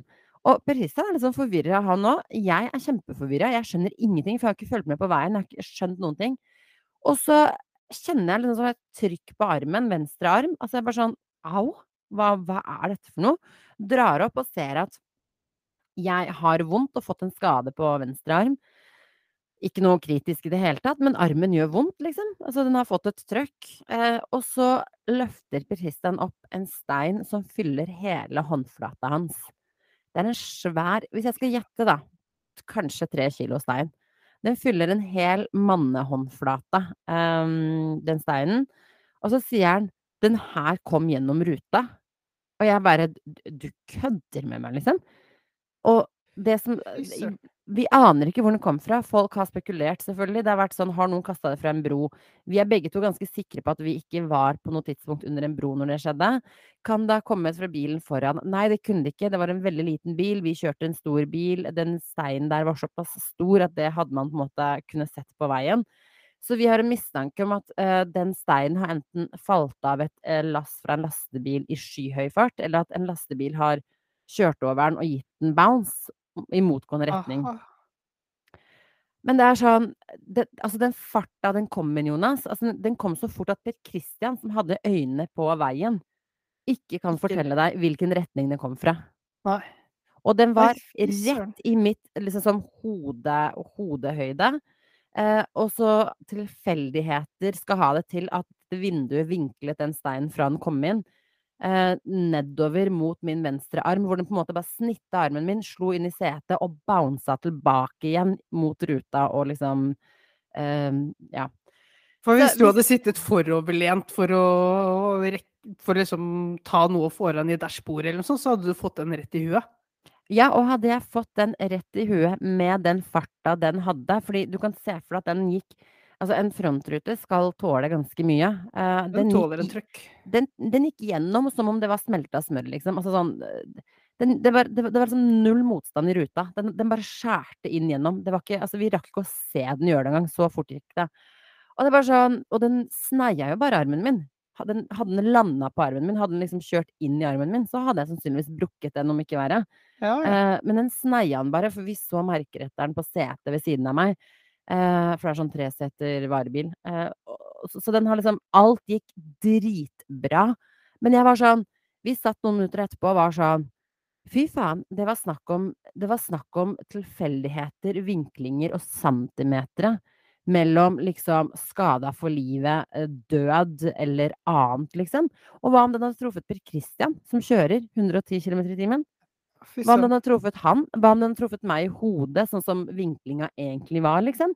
Og Per Christian er litt sånn forvirra, han òg. Jeg er kjempeforvirra, jeg skjønner ingenting, for jeg har ikke fulgt med på veien, jeg har ikke skjønt noen ting. Og så kjenner jeg liksom sånn et trykk på armen, venstre arm. Altså jeg bare sånn Au! Hva hva er dette for noe? Drar opp og ser at jeg har vondt og fått en skade på venstre arm. Ikke noe kritisk i det hele tatt, men armen gjør vondt, liksom. Altså, den har fått et trøkk. Eh, og så løfter Per Christian opp en stein som fyller hele håndflata hans. Det er en svær Hvis jeg skal gjette, da, kanskje tre kilo stein. Den fyller en hel mannehåndflate, ehm, den steinen. Og så sier han 'Den her kom gjennom ruta'. Og jeg bare du kødder med meg, liksom?" Og det som Vi aner ikke hvor den kom fra. Folk har spekulert, selvfølgelig. Det har vært sånn, har noen kasta det fra en bro? Vi er begge to ganske sikre på at vi ikke var på noe tidspunkt under en bro når det skjedde. Kan det ha kommet fra bilen foran? Nei, det kunne det ikke. Det var en veldig liten bil. Vi kjørte en stor bil. Den steinen der var såpass stor at det hadde man på en måte kunne sett på veien. Så vi har en mistanke om at, uh, den steinen har enten falt av et, uh, lass fra en lastebil i skyhøy fart, eller at en lastebil har kjørt over den og gitt den bounce i motgående retning. Aha. Men det er sånn det altså den farta den kom med, Jonas, altså den den kom så fort at Per Christian, som hadde øynene på veien, ikke kan fortelle deg hvilken retning den kom fra. Nei. Og den var rett i mitt liksom sånn hode hodehøyde. Eh, og så tilfeldigheter skal ha det til at vinduet vinklet den steinen fra den kom inn, eh, nedover mot min venstre arm, hvor den på en måte bare snitta armen min, slo inn i setet og bounsa tilbake igjen mot ruta og liksom eh, ja. For hvis du hadde sittet foroverlent for å for liksom ta noe foran i dashbordet eller noe sånt, så hadde du fått den rett i huet. Ja, og hadde jeg fått den rett i huet med den farta den hadde fordi du kan se for deg at den gikk Altså, en frontrute skal tåle ganske mye. Uh, Den den, tåler en trøkk. Den den gikk gjennom som om det var smelta smør, liksom. Altså sånn den det var det var det var liksom null motstand i ruta. Den den bare skjærte inn gjennom. Det var ikke altså, vi rakk ikke å se den gjøre det engang, så fort gikk det. Og det sånn Og den sneia jo bare armen min. Hadde den hadde den landa på armen min, hadde den liksom kjørt inn i armen min, så hadde jeg sannsynligvis brukket den, om ikke verre. Ja, ja. Eh, men den sneia den bare, for vi så merkeretteren på setet ved siden av meg. Eh, for det er sånn treseter varebil. Eh, så så den har liksom Alt gikk dritbra. Men jeg var sånn Vi satt noen minutter etterpå og var sånn Fy faen, det var snakk om var snakk om tilfeldigheter, vinklinger og centimetere mellom liksom skada for livet, eh, død eller annet, liksom. Og hva om den hadde truffet Per Christian, som kjører 110 km i timen? Hva om den har truffet han? Hva om den hadde truffet meg i hodet, sånn som vinklinga egentlig var, liksom?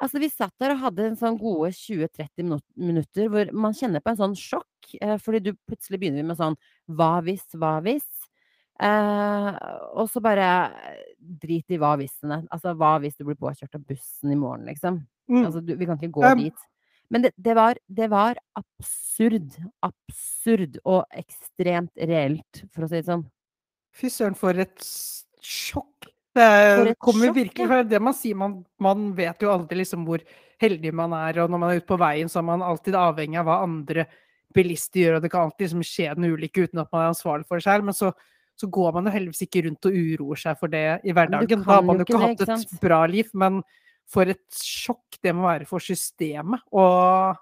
Altså, vi satt der og hadde en sånn gode 20-30 minutter hvor man kjenner på en sånn sjokk, eh, fordi du plutselig begynner med sånn Hva hvis, hva hvis? Eh, og så bare drit i hva hvis-ene. Altså, hva hvis du blir påkjørt av bussen i morgen, liksom? Mm. Altså, du, vi kan ikke gå Um, dit. Men det, det, var, det var absurd. Absurd og ekstremt reelt, for å si det sånn. Fy søren, for et sjokk. Det er- kommer virkelig fra det man sier. Man, man vet jo aldri liksom hvor heldig man er, og når man er ute på veien, så er man alltid avhengig av hva andre bilister gjør, og det kan alltid liksom skje en ulykke uten at man er ansvarlig for det selv. Men så, så går man jo heldigvis ikke rundt og uroer seg for det i hverdagen. Da har man jo ikke det, hatt ikke et bra liv, men for et sjokk det må være for systemet. Og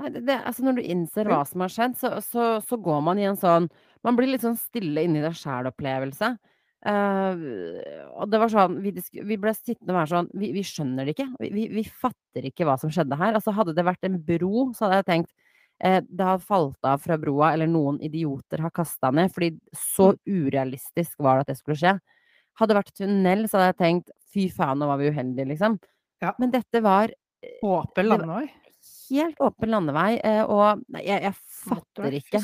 Nei, det, det, altså når du innser hva som har skjedd, så, så, så går man i en sånn Man blir litt sånn stille inni deg sjæl-opplevelse. Uh, og det var sånn Vi, vi ble sittende og være sånn vi, vi skjønner det ikke. Vi, vi, fatter ikke hva som skjedde her. Altså Hadde det vært en bro, så hadde jeg tenkt eh, det har falt av fra broa, eller noen idioter har kasta ned. Fordi så urealistisk var det at det skulle skje. Hadde det vært tunnel, så hadde jeg tenkt fy faen, nå var vi uheldige, liksom. Ja. Men dette var åpen landevei. helt åpen landevei, eh, og jeg, jeg fatter ikke.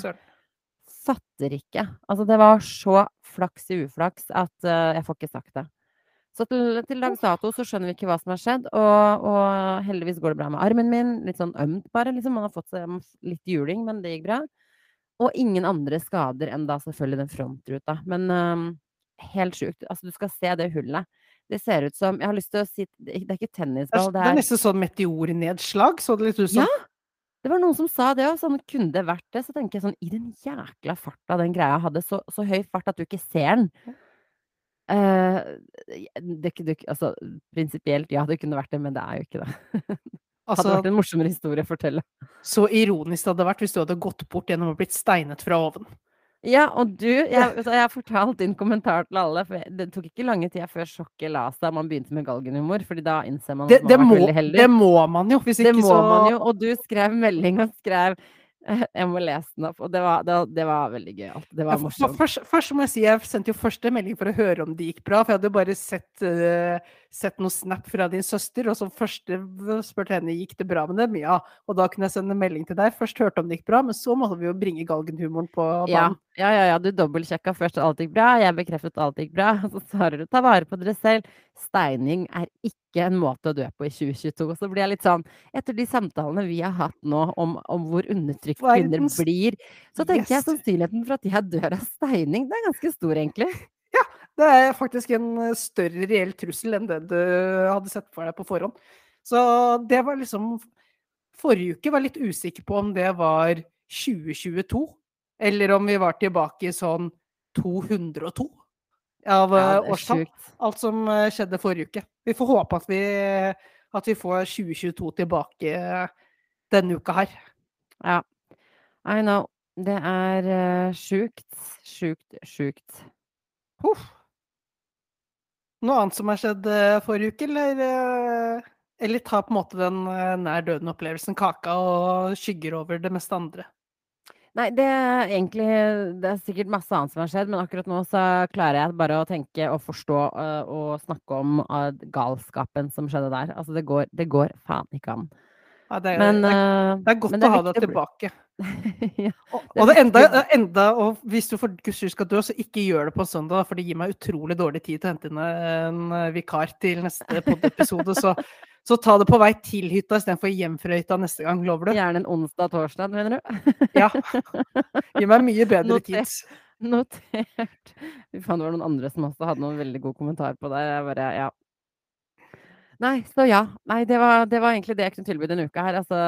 Fatter ikke. Altså, det var så flaks i uflaks at uh, jeg får ikke sagt det. Så til, til dags dato så skjønner vi ikke hva som har skjedd, og, og heldigvis går det bra med armen min. Litt sånn ømt, bare. Liksom. Man har fått seg litt juling, men det gikk bra. Og ingen andre skader enn da selvfølgelig den frontruta. Men eh, helt sjukt. Altså, du skal se det hullet. Det ser ut som Jeg har lyst til å si Det er ikke Det er, tennisball, det er nesten sånn meteornedslag, så det litt ut som. Ja! Det var noen som sa det òg, sånn kunne det vært det? Så tenker jeg sånn, i den jækla farta den greia hadde, så, så høy fart at du ikke ser den. Uh, det, det, altså, prinsipielt, ja, det kunne vært det, men det er jo ikke det. Hadde Altså, vært en morsommere historie å fortelle. så ironisk det hadde vært hvis du hadde gått bort gjennom og blitt steinet fra oven. Ja, og du, jeg, har fortalt din kommentar til alle, for det tok ikke lange tida før sjokket la seg, man begynte med galgenhumor, fordi da innser man Det, at det, man har vært veldig heldig. det må man jo, hvis Det ikke må så man jo, og du skrev melding og skrev Jeg må lese den opp, og det var, det, det var veldig gøyalt. Det var morsomt. Først, først må jeg si jeg sendte jo første melding for å høre om det gikk bra. For jeg hadde jo bare sett, eh, sett noe snap fra din søster, og som første spurte henne gikk det bra med dem. Ja, og da kunne jeg sende melding til deg. Først hørte om det gikk bra, men så måtte vi jo bringe galgenhumoren på Ja, banen. ja, ja, ja, du dobbeltsjekka først at alt gikk bra, jeg bekreftet at alt gikk bra. Så svarer du 'ta vare på dere selv'. Steining er ikke en måte å dø på i 2022. Så blir jeg litt sånn Etter de samtalene vi har hatt nå om, om hvor undertrykt kvinner blir, så tenker jeg sannsynligheten for at jeg dør av steining, det er ganske stor, egentlig. Det er faktisk en eh, større reell trussel enn det du hadde sett for deg på forhånd. Så det var liksom Forrige uke var jeg litt usikker på om det var 2022, eller om vi var tilbake i sånn 202 av Ja, eh, årstall. Alt som eh, skjedde forrige uke. Vi får håpe at vi, at vi får 2022 tilbake denne uka her. Ja. I know. Det er sjukt, sjukt, sjukt. Huff. Noe annet som har skjedd eh, forrige uke, eller? eh, Eller tar på en måte den eh, nær døden-opplevelsen kaka og skygger over det meste andre? Nei, det er egentlig Det er sikkert masse annet som har skjedd, men akkurat nå så klarer jeg bare å tenke og forstå og snakke om galskapen som skjedde der. Altså, det går, det går faen ikke an. Ja, det, er, Men, det, er, øh, det er godt det å er ha å bli- tilbake. ja. Og, Det og enda, enda Og hvis du for guds skyld skal dø, så ikke gjør det på en søndag, for det gir meg utrolig dårlig tid til å hente inn en eh, vikar til neste podiepisode. Så, så ta det på vei til hytta istedenfor hjem fra hytta neste gang, lover du? Gjerne en onsdag-torsdag, mener du? Ja. Gi meg mye bedre Notert. tid. Notert. Fy faen, det var noen andre som også hadde noen veldig god kommentar på det. Jeg bare, ja. Nei, så ja. Nei, det var, det var egentlig det jeg kunne tilby denne uka her. Altså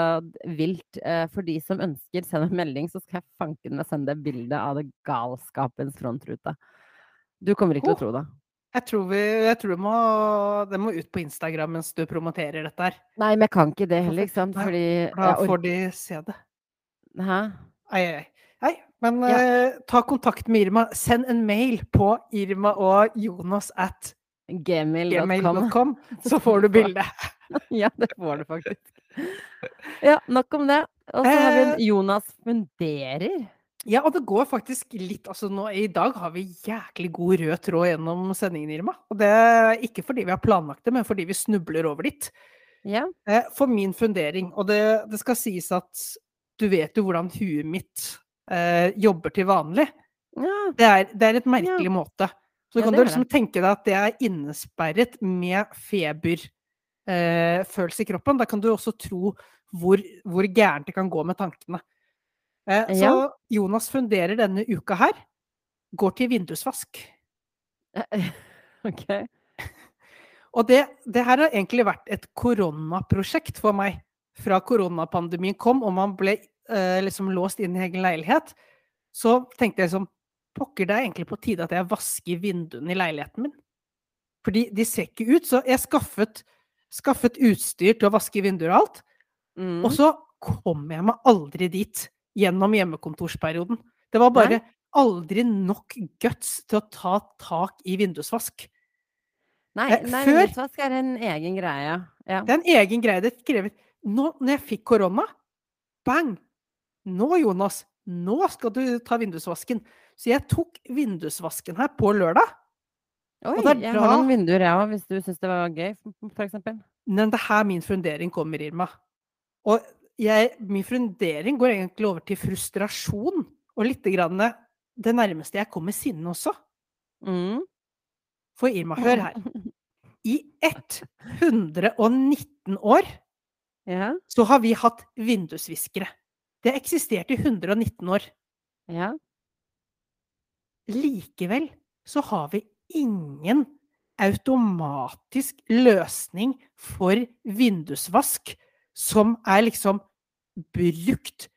vilt. Eh, for de som ønsker, send en melding, så skal jeg fanken meg sende deg bilde av det galskapens frontrute. Du kommer ikke til å Oh. tro det. Jeg tror, vi, jeg tror det, må, det må ut på Instagram mens du promoterer dette her. Nei, men jeg kan ikke det heller, ikke sant. Fordi Da får de se det. Hæ? Ai, ei. Nei, Men Ja. eh, ta kontakt med Irma. Send en mail på Irma og Jonas at Gmail.com. så får du bildet. Ja, det får du faktisk. Ja, nok om det. Og så har vi en Eh. Jonas funderer. Ja, og det går faktisk litt altså nå, I dag har vi jæklig god rød tråd gjennom sendingen, Irma. Og det er ikke fordi vi har planlagt det, men fordi vi snubler over dit. Ja. Eh, For min fundering, og det, det skal sies at du vet jo hvordan huet mitt eh, jobber til vanlig. ja. Det er, det er et merkelig måte. Så Ja, kan jo du liksom tenke deg at det er innesperret med feberfølelse eh, i kroppen. Da kan du også tro hvor, hvor gærent det kan gå med tankene. Eh, så Ja. Jonas funderer denne uka her. Går til vindusvask. OK. Og det, det her har egentlig vært et koronaprosjekt for meg. Fra koronapandemien kom og man ble eh, liksom låst inn i egen leilighet, så tenkte jeg liksom Pokker, det er egentlig på tide at jeg vasker vinduene i leiligheten min. Fordi de ser ikke ut, så jeg skaffet, skaffet utstyr til å vaske vinduer og alt. Mm. Og så kom jeg meg aldri dit gjennom hjemmekontorsperioden. Det var bare aldri nok guts til å ta tak i vindusvask. Nei, eh, nei før- vindusvask er en egen greie. Ja. Det er en egen greie. Det krever Nå når jeg fikk korona, bang! Nå, Jonas, nå skal du ta vindusvasken. Så jeg tok vindusvasken her på lørdag. Oi, og det er jeg da- har noen vinduer, jeg òg, hvis du syns det var gøy, f.eks. Men det er her min fundering kommer, Irma. Og jeg, min fundering går egentlig over til frustrasjon. Og litt grann det nærmeste jeg kommer sinne også. Mm. For Irma, hør her. I 119 år Ja. så har vi hatt vindusviskere. Det har eksistert i 119 år. Ja. Likevel så har vi ingen automatisk løsning for vindusvask som er liksom brukt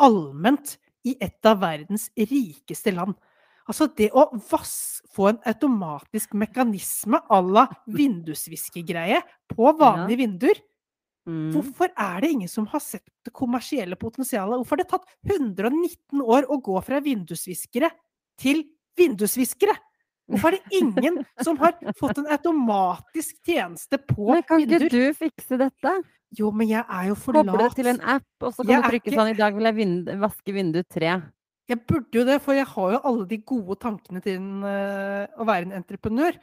allment i et av verdens rikeste land. Altså det å vas få en automatisk mekanisme à la vindusviskegreie på vanlige vinduer Mm. Hvorfor er det ingen som har sett det kommersielle potensialet? Hvorfor har det tatt 119 år å gå fra vindusviskere til vindusviskere? Hvorfor er det ingen som har fått en automatisk tjeneste på Men kan ikke vinduer? du fikse dette? Jo, men jeg er jo for Koble det lat. til en app, og så kan Jeg du trykke ikke- sånn I dag vil jeg vind vaske vindu tre. Jeg burde jo det, for jeg har jo alle de gode tankene til en, uh, å være en entreprenør.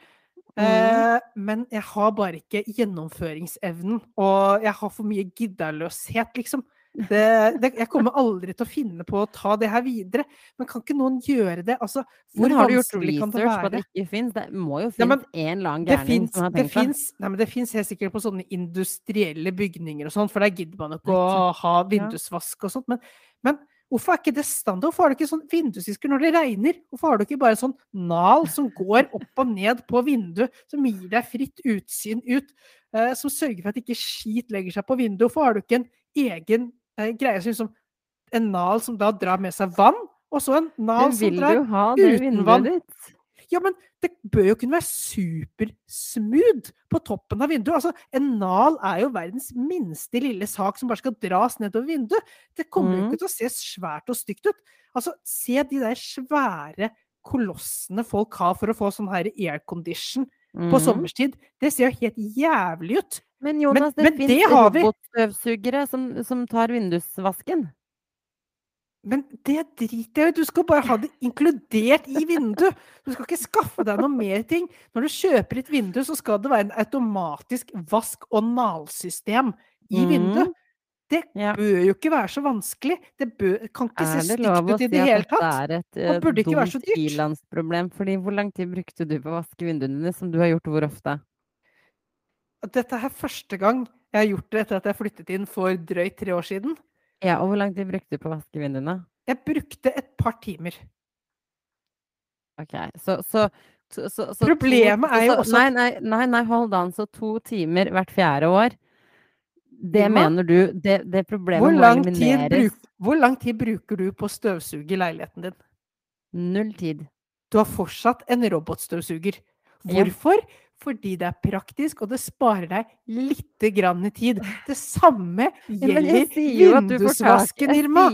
Mm. Uh, men jeg har bare ikke gjennomføringsevnen, og jeg har for mye giddaløshet, liksom. Det, det, jeg kommer aldri til å finne på å ta det her videre. Men kan ikke noen gjøre det? Altså, hvor Men har du gjort research på at det ikke fins? Det må jo Ja, en annen gærning som har tenkt det. fins, nei, men det fins helt sikkert på sånne industrielle bygninger og sånn, for der gidder man ikke å ha vindusvask og sånt. Men, men hvorfor er ikke det standard? Hvorfor har du ikke sånn vindusvisker når det regner? Hvorfor har du ikke bare sånn nal som går opp og ned på vinduet, som gir deg fritt utsyn ut, eh, som sørger for at ikke skit legger seg på vinduet? Hvorfor har du ikke en egen eh, greie som liksom en nal som da drar med seg vann, og så en nal som drar ha uten vann. ditt? ja, men det bør jo kunne være supersmooth på toppen av vinduet. Altså, en nal er jo verdens minste lille sak som bare skal dras nedover vinduet. Det kommer jo Mm. ikke til å se svært og stygt ut. Altså, se de der svære kolossene folk har for å få sånn her aircondition på Mhm. sommerstid. Det ser jo helt jævlig ut. Men Jonas, men det det fins robotstøvsugere som, som tar vindusvasken. Men det driter jeg i. Du skal bare ha det inkludert i vinduet. Du skal ikke skaffe deg noe mer ting. Når du kjøper et vindu, så skal det være en automatisk vask- og nalsystem i Mhm. vinduet. Det bør jo ikke være så vanskelig. Det bør, kan ikke se det stygt ut i det hele tatt. er et eh, dumt ilandsproblem? Fordi hvor lang tid brukte du på å vaske vinduene dine, som du har gjort hvor ofte? Dette er første gang jeg har gjort det etter at jeg flyttet inn for drøyt tre år siden. Ja, og hvor lang tid brukte du på å vaske vinduene? Jeg brukte et par timer. Ok, så, så, så, så, Problemet er jo også nei, nei, nei, nei, hold an. Så to timer hvert fjerde år. Det Irma, mener du Det, det problemet Hvor lang, bruk, hvor lang tid bruker du på å støvsuge leiligheten din? Null tid. Du har fortsatt en robotstøvsuger. Hvorfor? Ja. Fordi det er praktisk, og det sparer deg litt grann tid. Det samme gjelder vindusvasken, Irma.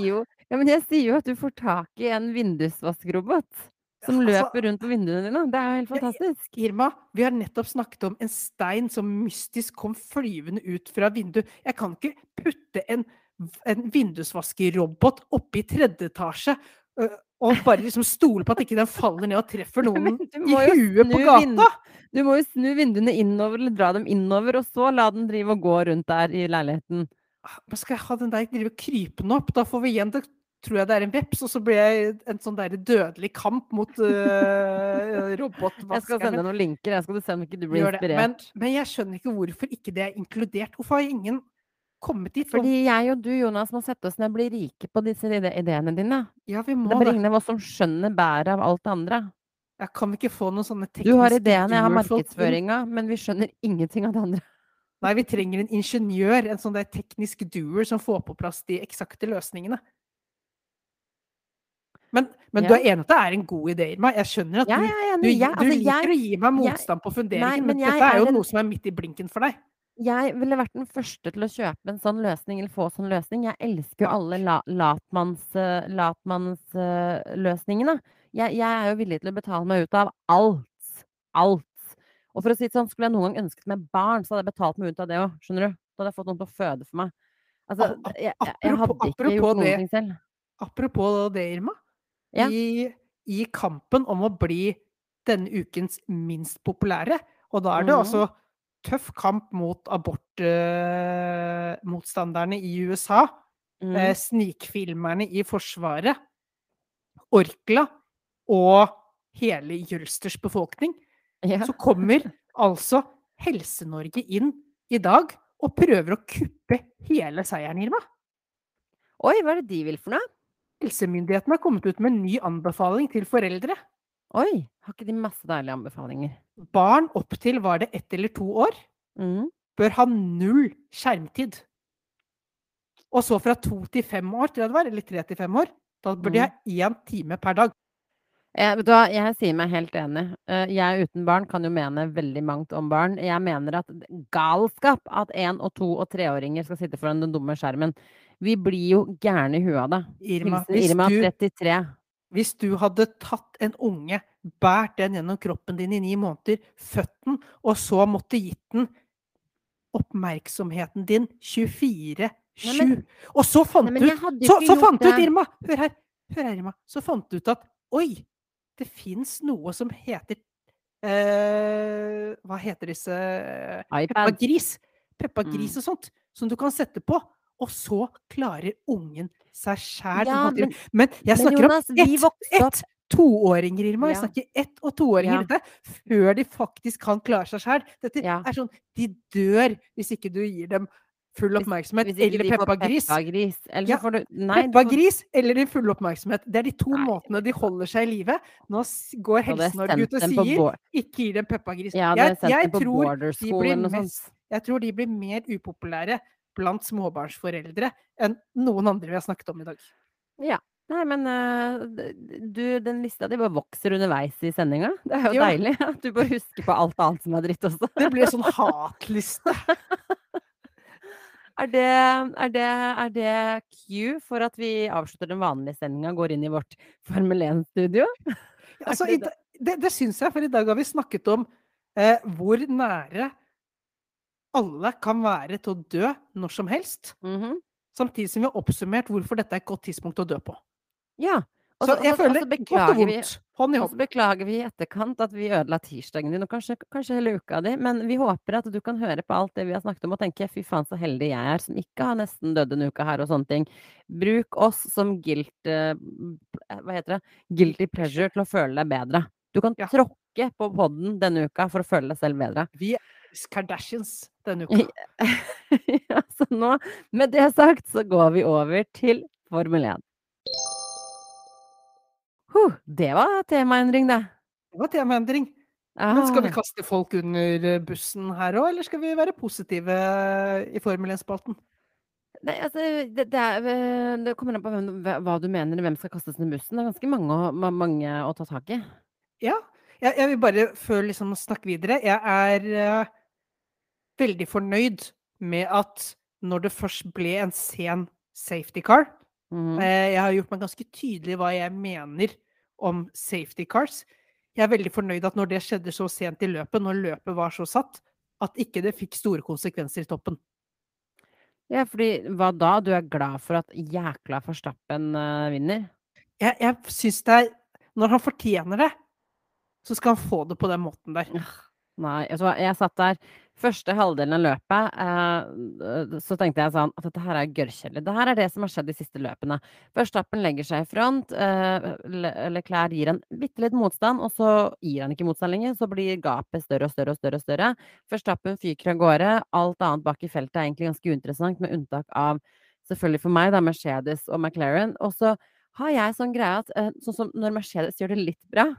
Ja, men jeg sier jo at du får tak i en vindusvaskerobot som Altså løper rundt på vinduene dine. Det er jo helt fantastisk. Irma, vi har nettopp snakket om en stein som mystisk kom flyvende ut fra vinduet. Jeg kan ikke putte en, en vindusvaskerobot oppe i tredje etasje og bare liksom stole på at ikke den faller ned og treffer noen i huet på snu vind- gata! Du må jo snu vinduene innover, eller dra dem innover, og så la den drive og gå rundt der i leiligheten. Men skal jeg ha den der drive krypende opp? Da får vi igjen det tror jeg det er en veps, og så blir jeg en sånn der dødelig kamp mot uh, Jeg skal sende noen linker, jeg skal se om ikke du blir inspirert. Men, men jeg skjønner ikke hvorfor ikke det er inkludert. Hvorfor har ingen kommet dit? Fordi jeg og du, Jonas, må sette oss ned og bli rike på disse ideene dine. ja, vi Det må er bare det. ingen av oss som skjønner bæret av alt det andre. Ja, kan vi ikke få noen sånne tekniske Du har ideene, jeg har markedsføringa, men vi skjønner ingenting av det andre. Nei, vi trenger en ingeniør, en sånn der teknisk doer som får på plass de eksakte løsningene. Men, men du er enig at det er en god idé, Irma? Jeg skjønner at Jeg du, ja, du, enig. altså, du liker jeg, å gi meg jeg- motstand på funderingen, men, men dette er jo er en- noe som er midt i blinken for deg. jeg ville vært den første til å kjøpe en sånn løsning, eller få sånn løsning. Jeg elsker jo alle la, latmanns, Uh, latmannsløsningene. Jeg, jeg er jo villig til å betale meg ut av alt. Alt. Og for å si det sånn, skulle jeg noen gang ønsket meg barn, så hadde jeg betalt meg ut av det òg. Skjønner du? Da hadde jeg fått noen til å føde for meg. Altså, jeg, jeg, hadde ikke gjort noen det. ting selv. Apropos det, Irma. Ja. I, I kampen om å bli denne ukens minst populære, og da er det Mhm. altså tøff kamp mot abortmotstanderne i USA, Mm. eh, snikfilmerne i Forsvaret, Orkla og hele Jølsters befolkning, Ja. så kommer altså Helse-Norge inn i dag og prøver å kuppe hele seieren, Irma. Oi, hva er det de vil for noe? Helsemyndighetene har kommet ut med en ny anbefaling til foreldre. Oi, har ikke de masse deilige anbefalinger? Barn opptil var det ett eller to år Mm. bør ha null skjermtid. Og så fra to til fem år, tror jeg det var, eller tre til fem år, da bør de ha én time per dag. Jeg, jeg sier meg helt enig. Eh, Jeg uten barn kan jo mene veldig mangt om barn. Jeg mener at galskap at én- og to- og treåringer skal sitte foran den dumme skjermen. Vi blir jo gærne i huet av det. Irma, hvis Irma du, 33. hvis du hadde tatt en unge, båret den gjennom kroppen din i ni måneder, født den, og så måtte gitt den oppmerksomheten din 24-7 Og så fant du Så, så fant du ut. Irma! Hør her, hør her, Irma. Så fant du ut at oi, det fins noe som heter eh, Hva heter disse Peppa iPad. Gris. Peppa Mm. Og sånt. Som du kan sette på. Og så klarer ungen seg sjæl. Ja, men, men jeg men snakker Jonas, om ett ett toåringer, Irma. Jeg snakker ett- og toåringer Ja. dette, før de faktisk kan klare seg sjøl. Dette Ja. er sånn De dør hvis ikke du gir dem full oppmerksomhet. Hvis hvis eller Peppa Gris. Gris. Eller Ja, får du Nei, Peppa får- Gris eller din fulle oppmerksomhet. Det er de to Nei. måtene de holder seg i live. Nå går Helse-Norge ut og sier ikke gi dem Peppa Gris. Jeg Jeg, jeg, tror de mest, jeg tror de blir mer upopulære blant småbarnsforeldre enn noen andre vi har snakket om i dag. Ja. Nei, men eh, du, den lista di bare vokser underveis i sendinga. Det er jo jo. deilig at du bare husker på alt annet som er dritt også. Det blir sånn hatliste. Er det, er det, er det cue for at vi avslutter den vanlige sendinga og går inn i vårt Formel 1-studio? Altså, det det det syns jeg, for i dag har vi snakket om eh, hvor nære alle kan være til å dø når som helst. Mhm. Samtidig som vi har oppsummert hvorfor dette er et godt tidspunkt å dø på. Ja. Så jeg føler godt og vondt. Hånd i Og så beklager vi i etterkant at vi ødela tirsdagen din, og kanskje, kanskje hele uka di, men vi håper at du kan høre på alt det vi har snakket om og tenke fy faen så heldig jeg er som ikke har nesten dødd en uke her og sånne ting. Bruk oss som guilt, eh, hva heter det? guilty pleasure til å føle deg bedre. Du kan Ja. tråkke på podden denne uka for å føle deg selv bedre. Vi Kardashians denne uka. ja, så nå, med det sagt, så går vi over til Formel 1. Huh, det var temaendring, det. Det var temaendring. Men skal vi Ah. kaste folk under eh, bussen her òg, eller skal vi være positive i Formel 1-spalten? Nei, altså, det, det, er, eh, det kommer an på hvem, hva du mener, hvem skal kastes under bussen. Det er ganske mange, å- mange å ta tak i. Ja. Jeg, jeg vil bare, før liksom snakke videre Jeg er uh, veldig fornøyd med at når det først ble en sen safety car, Eh, jeg har gjort meg ganske tydelig hva jeg mener om safety cars. Jeg er veldig fornøyd at når det skjedde så sent i løpet, når løpet var så satt, at ikke det fikk store konsekvenser i toppen. Ja, fordi hva da? Du er glad for at jækla Forstappen uh, vinner? Jeg, jeg syns det er Når han fortjener det, så skal han få det på den måten der. Nei, du jeg satt der første halvdelen av løpet, eh, så tenkte jeg sånn at dette her er gørrkjedelig. Det her er det som har skjedd de siste løpene. Verstappen legger seg i front, eh, klær, gir en bitte litt motstand, og så gir han ikke motstand lenger. Så blir gapet større og større og større. og større. Verstappen fyker av gårde. Alt annet bak i feltet er egentlig ganske uinteressant, med unntak av selvfølgelig for meg, da, Mercedes og McLaren. Og så har jeg sånn greie at eh, sånn som når Mercedes gjør det litt bra,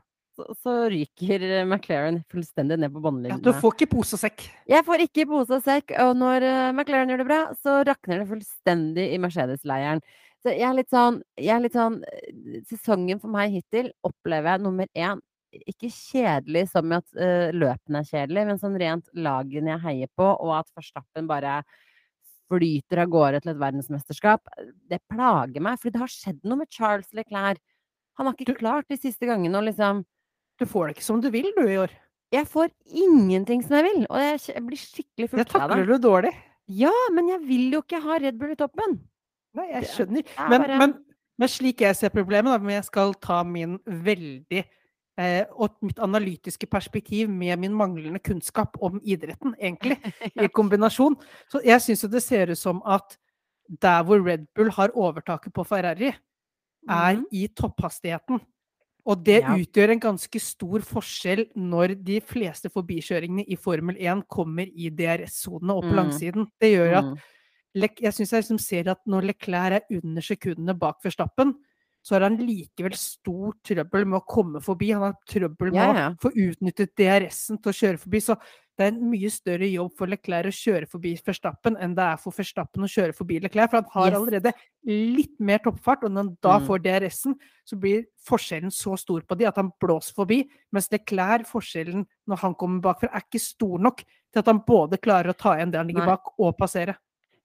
så, så ryker McLaren fullstendig ned på Ja, du får ikke pose og sekk. Jeg får ikke pose og sekk, og når eh, McLaren gjør det bra, så rakner det fullstendig i Mercedes-leiren. Så jeg er litt sånn, jeg er litt sånn eh, Sesongen for meg hittil opplever jeg nummer én ikke kjedelig som i at uh, løpene er kjedelig, men sånn rent lagene jeg heier på, og at Verstappen bare flyter av gårde til et verdensmesterskap. Det plager meg, For det har skjedd noe med Charles Leclerc. Han har ikke klart de siste gangene å liksom Du får det ikke som du vil, du, i år. Jeg får ingenting som jeg vil, og jeg jeg blir skikkelig full av det. takler du dårlig. Ja, men jeg vil jo ikke ha Red Bull i toppen. Nei, jeg skjønner. er Men, men, men slik jeg ser problemet, da, men jeg skal ta min veldig eh, Og mitt analytiske perspektiv med min manglende kunnskap om idretten, egentlig, i kombinasjon. Så jeg syns jo det ser ut som at der hvor Red Bull har overtaket på Ferrari, er Mhm. i topphastigheten. Og det Ja. utgjør en ganske stor forskjell når de fleste forbikjøringene i Formel 1 kommer i DRS-sonene og på Mm. langsiden. Det gjør at Mm. Jeg syns jeg liksom ser at når Leclerc er under sekundene bak Verstappen, så har han likevel stor trøbbel med å komme forbi. Han har trøbbel med Ja, ja. å få utnyttet DRS-en til å kjøre forbi. Så det er en mye større jobb for Leclerc å kjøre forbi Verstappen enn det er for Verstappen å kjøre forbi Leclerc. For han har Yes. allerede litt mer toppfart, og når han da Mm. får DRS-en, så blir forskjellen så stor på de at han blåser forbi. Mens Leclerc, forskjellen når han kommer bakfra, er ikke stor nok til at han både klarer å ta igjen det han ligger Nei. bak, og passere.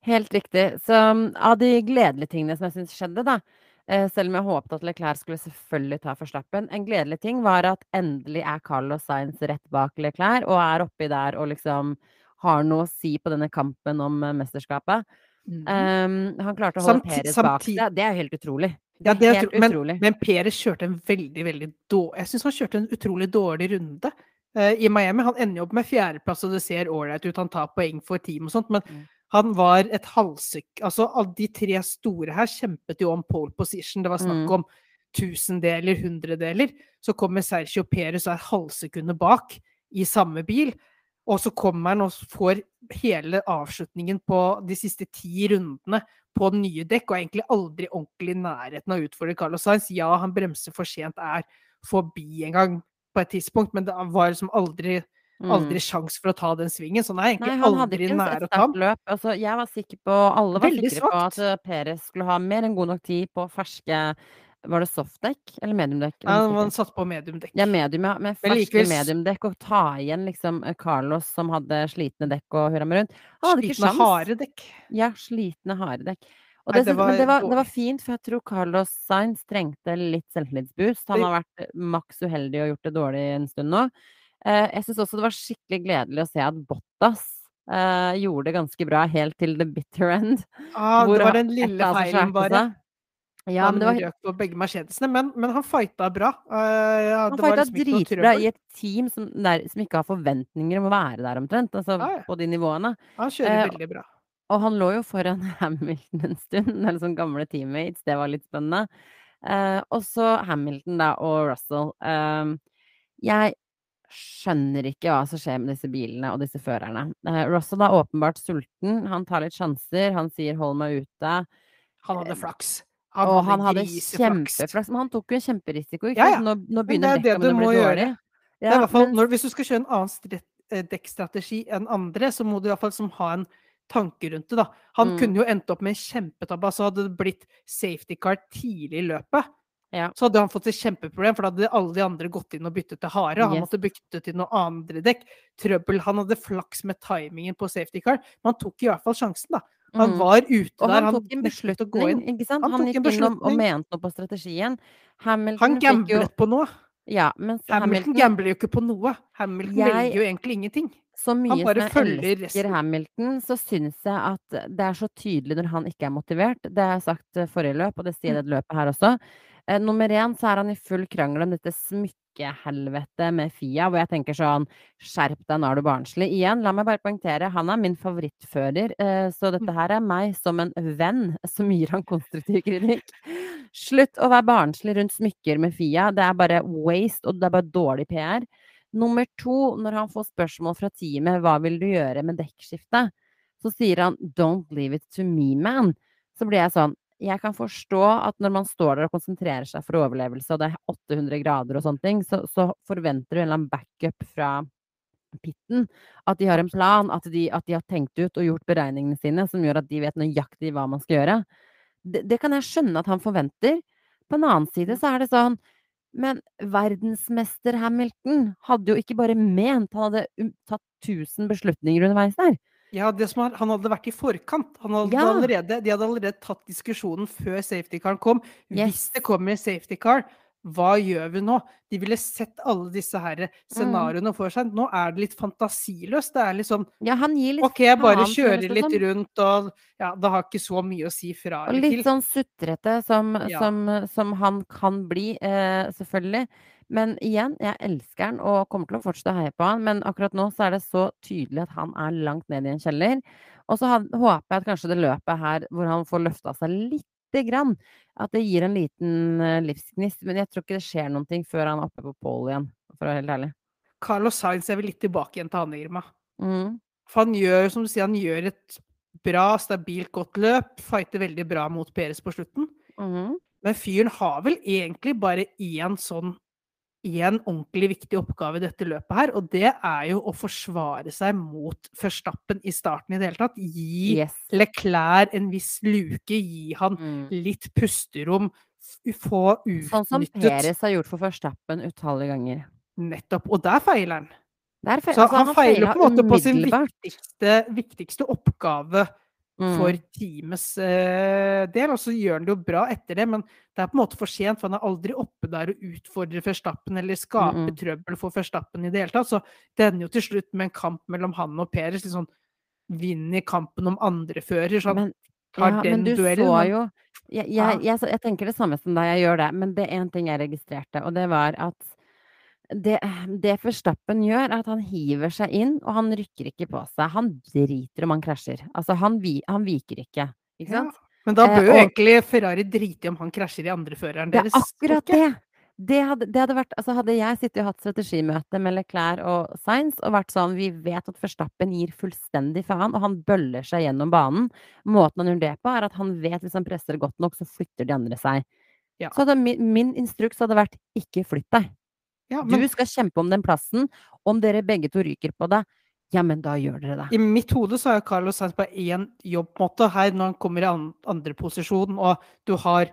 Helt riktig. Så um, av de gledelige tingene som jeg syns skjedde, da, selv om jeg håpet at Leclerc skulle selvfølgelig ta forstappen. en gledelig ting var at endelig er Carlos Sainz rett bak Leclerc og er oppi der og liksom har noe å si på denne kampen om eh, mesterskapet. Um, han klarte å holde Peres bak seg. Det er jo helt utrolig. Ja, det er helt utro- men, utrolig. men Peres kjørte en veldig, veldig dårlig Jeg syns han kjørte en utrolig dårlig runde uh, i Miami. Han ender jo opp med fjerdeplass, og det ser ålreit ut. Han tar poeng for team og sånt, men Mm. Han var et halvsykk. Altså, de tre store her kjempet jo om pole position. Det var snakk Mm. om tusendeler, hundredeler. Så kommer Sergio Perez og er halvsekundet bak i samme bil. Og så kommer han og får hele avslutningen på de siste ti rundene på nye dekk, og er egentlig aldri ordentlig i nærheten av å utfordre Carlos Sainz. Ja, han bremser for sent, er forbi en gang på et tidspunkt, men det var liksom aldri, aldri sjans for å ta den svingen. Så han er egentlig Nei, han aldri ikke nær å ta ham. Altså, jeg var sikker på Alle var Veldig sikre på at eh, Perez skulle ha mer enn god nok tid på ferske Var det softdekk eller mediumdekk? Ja, man satte satt på mediumdekk. Ja, medium, ja. Med ferske mediumdekk og ta igjen liksom eh, Carlos som hadde slitne dekk og hurra meg rundt. Han hadde ikke Slitne sjans. harde dekk. Ja, slitne harde dekk. Og Nei, det, det men var det var, det var fint, for jeg tror Carlos Sainz trengte litt selvtillitsboost. Han har vært maks uheldig og gjort det dårlig en stund nå. Eh, jeg syns også det var skikkelig gledelig å se at Bottas eh, gjorde det ganske bra helt til the bitter end. Ah, det var den lille feilen, bare. Ja, han var, røk på begge Mercedesene, men, men han fighta bra. Uh, ja, han det var fighta liksom dritbra i et team som, der, som ikke har forventninger om å være der omtrent. Altså ah, ja. på de nivåene. Han kjører uh, veldig bra. Og han lå jo foran Hamilton en stund, eller sånn gamle teammates, det var litt spennende. Uh, og så Hamilton, da, og Russell. Jeg skjønner ikke hva som skjer med disse bilene og disse førerne. Eh, Russell er åpenbart sulten, han tar litt sjanser, han sier 'hold meg ute'. Han hadde flaks. og han hadde kjempeflaks, men han tok jo en kjemperisiko, ikke Ja, ja. Nå, nå begynner er det du å bli dårlige. Det i fall, men... når, hvis du skal kjøre en annen eh, dekkstrategi enn andre, så må du i hvert fall som ha en tanke rundt det. da. Han Mm. kunne jo endt opp med en kjempetabbe. så Hadde det blitt safety car tidlig i løpet, Ja. så hadde han fått et kjempeproblem, for da hadde alle de andre gått inn og byttet til hare, Han Yes. måtte bytte til noe andre dekk. Trøbbel. Han hadde flaks med timingen på safety car, men han tok i hvert fall sjansen, da. Han Mm. var ute der, han han tok en beslutning, ikke sant? Han Han gikk inn og og mente noe på strategien. Hamilton Han gamblet jo på noe. Ja, Hamilton Hamilton gambler jo ikke på noe. Hamilton Jeg velger jo egentlig ingenting. Så mye som jeg elsker resten. Hamilton, så syns jeg at det er så tydelig når han ikke er motivert. Det har jeg sagt eh, forrige løp, og det sier Mm. jeg det løpet her også. Eh, nummer én så er han i full krangel om dette smykkehelvetet med Fia, hvor jeg tenker sånn Skjerp deg, nå er du barnslig. Igjen, la meg bare poengtere, han er min favorittfører, eh, så dette her er meg som en venn som gir han konstruktiv kritikk. Slutt å være barnslig rundt smykker med Fia. Det er bare waste, og det er bare dårlig PR. Nummer to, når han får spørsmål fra teamet hva vil du gjøre med dekkskiftet, så sier han 'don't leave it to me, man'. Så blir jeg sånn Jeg kan forstå at når man står der og konsentrerer seg for overlevelse, og det er 800 grader og sånne ting, så, så forventer du en eller annen backup fra pitten. At de har en plan, at de, at de har tenkt ut og gjort beregningene sine som gjør at de vet nøyaktig hva man skal gjøre. Det, det kan jeg skjønne at han forventer. På en annen side så er det sånn men verdensmester Hamilton hadde jo ikke bare ment, han hadde um, tatt 1000 beslutninger underveis der. Ja, det som er, han hadde vært i forkant. Han hadde Ja. allerede, de hadde allerede tatt diskusjonen før safety car kom. Hvis det kommer safety car, hva gjør vi nå? De ville sett alle disse her Mm. scenarioene for seg. Nå er det litt fantasiløst. Det er litt sånn Ja, litt OK, jeg bare faen, kjører litt sånn. rundt, og ja, det har ikke så mye å si fra Og eller litt sånn sutrete som, Ja. som, som han kan bli, eh, selvfølgelig. Men igjen, jeg elsker han og kommer til å fortsette å heie på han, men akkurat nå så er det så tydelig at han er langt ned i en kjeller. Og så håper jeg at kanskje det løpet her hvor han får løfta seg lite grann, at det gir en liten eh, livsgnist. Men jeg tror ikke det skjer noen ting før han er oppe på pole igjen, for å være helt ærlig. Carlos Sainz er vel litt tilbake igjen til han, Irma. Mm. For han gjør, som du sier, han gjør et bra, stabilt, godt løp. Fighter veldig bra mot Peres på slutten. Mm. Men fyren har vel egentlig bare én sånn én ordentlig viktig oppgave i dette løpet her, og det er jo å forsvare seg mot Førstappen i starten i det hele tatt. Gi Yes. Leclerc en viss luke, gi han Mm. litt pusterom, få utnyttet Sånn som Peres har gjort for Førstappen utallige ganger. Nettopp. Og der feiler han. Der feil, Så altså, han han feiler på en måte på sin viktigste, viktigste oppgave for Mm. teamets eh, del, og så gjør han det jo bra etter det, men det er på en måte for sent, for han er aldri oppe der og utfordrer Verstappen eller skaper Mm, mm. trøbbel for Verstappen i det hele tatt. Så det ender jo til slutt med en kamp mellom han og Peres. Litt sånn vinner kampen om andrefører, så han Men, tar ja, den men du duellen. så jo jeg, jeg, jeg, jeg tenker det samme som deg, jeg gjør det. Men det er én ting jeg registrerte, og det var at det, det Forstappen gjør, er at han hiver seg inn, og han rykker ikke på seg. Han driter om han krasjer. Altså, han, vi, han viker ikke. Ikke Ja, men da Eh, bør jo og- egentlig Ferrari drite i om han krasjer i andreføreren Det er akkurat det! Det hadde, det hadde vært Altså, hadde jeg sittet og hatt strategimøte med Leclerc og Sainz og vært sånn Vi vet at Verstappen gir fullstendig faen, og han bøller seg gjennom banen. Måten han gjør det på, er at han vet hvis han presser godt nok, så flytter de andre seg. Ja. Så hadde min, min instruks hadde vært ikke flytt deg. Ja, Du skal kjempe om den plassen. Om dere begge to ryker på det, ja, men da gjør dere det. i mitt hode så har Carlos Sainz på én jobbmåte. Her når han kommer i an andre posisjon, og du har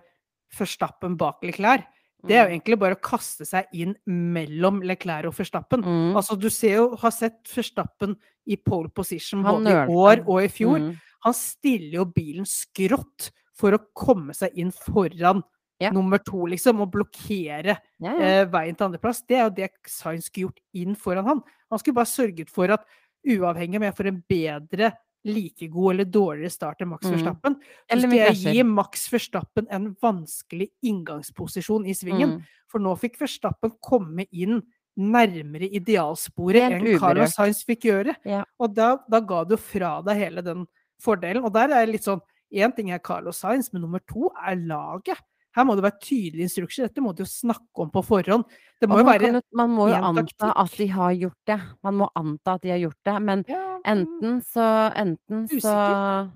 Forstappen bak Leclerc. Det er jo egentlig bare å kaste seg inn mellom Leclerc og Verstappen. Mm. Altså, du ser jo, har sett Verstappen i pole position Han både i år og i fjor. Mm. Han stiller jo bilen skrått for å komme seg inn foran Ja. nummer to, liksom, og blokkere Ja, eh, veien til andreplass. Det er jo det Sainz skulle gjort inn foran han. Han skulle bare sørget for at, uavhengig om jeg får en bedre, like god eller dårligere start enn Max Mm. Verstappen, så Eller skal jeg gi Max Verstappen en vanskelig inngangsposisjon i svingen. Mm. For nå fikk Verstappen komme inn nærmere idealsporet enn Carlos. Sainz fikk gjøre. Ja. Og da, da ga du fra deg hele den fordelen. Og der er litt sånn Én ting er Carlos Sainz, men nummer to er laget. Her må det være tydelige instrukser. Dette må de jo snakke om på forhånd. Det må man, være kan man må jo anta at de har gjort det. Man må anta at de har gjort det, men ja, enten så Enten så Usikker.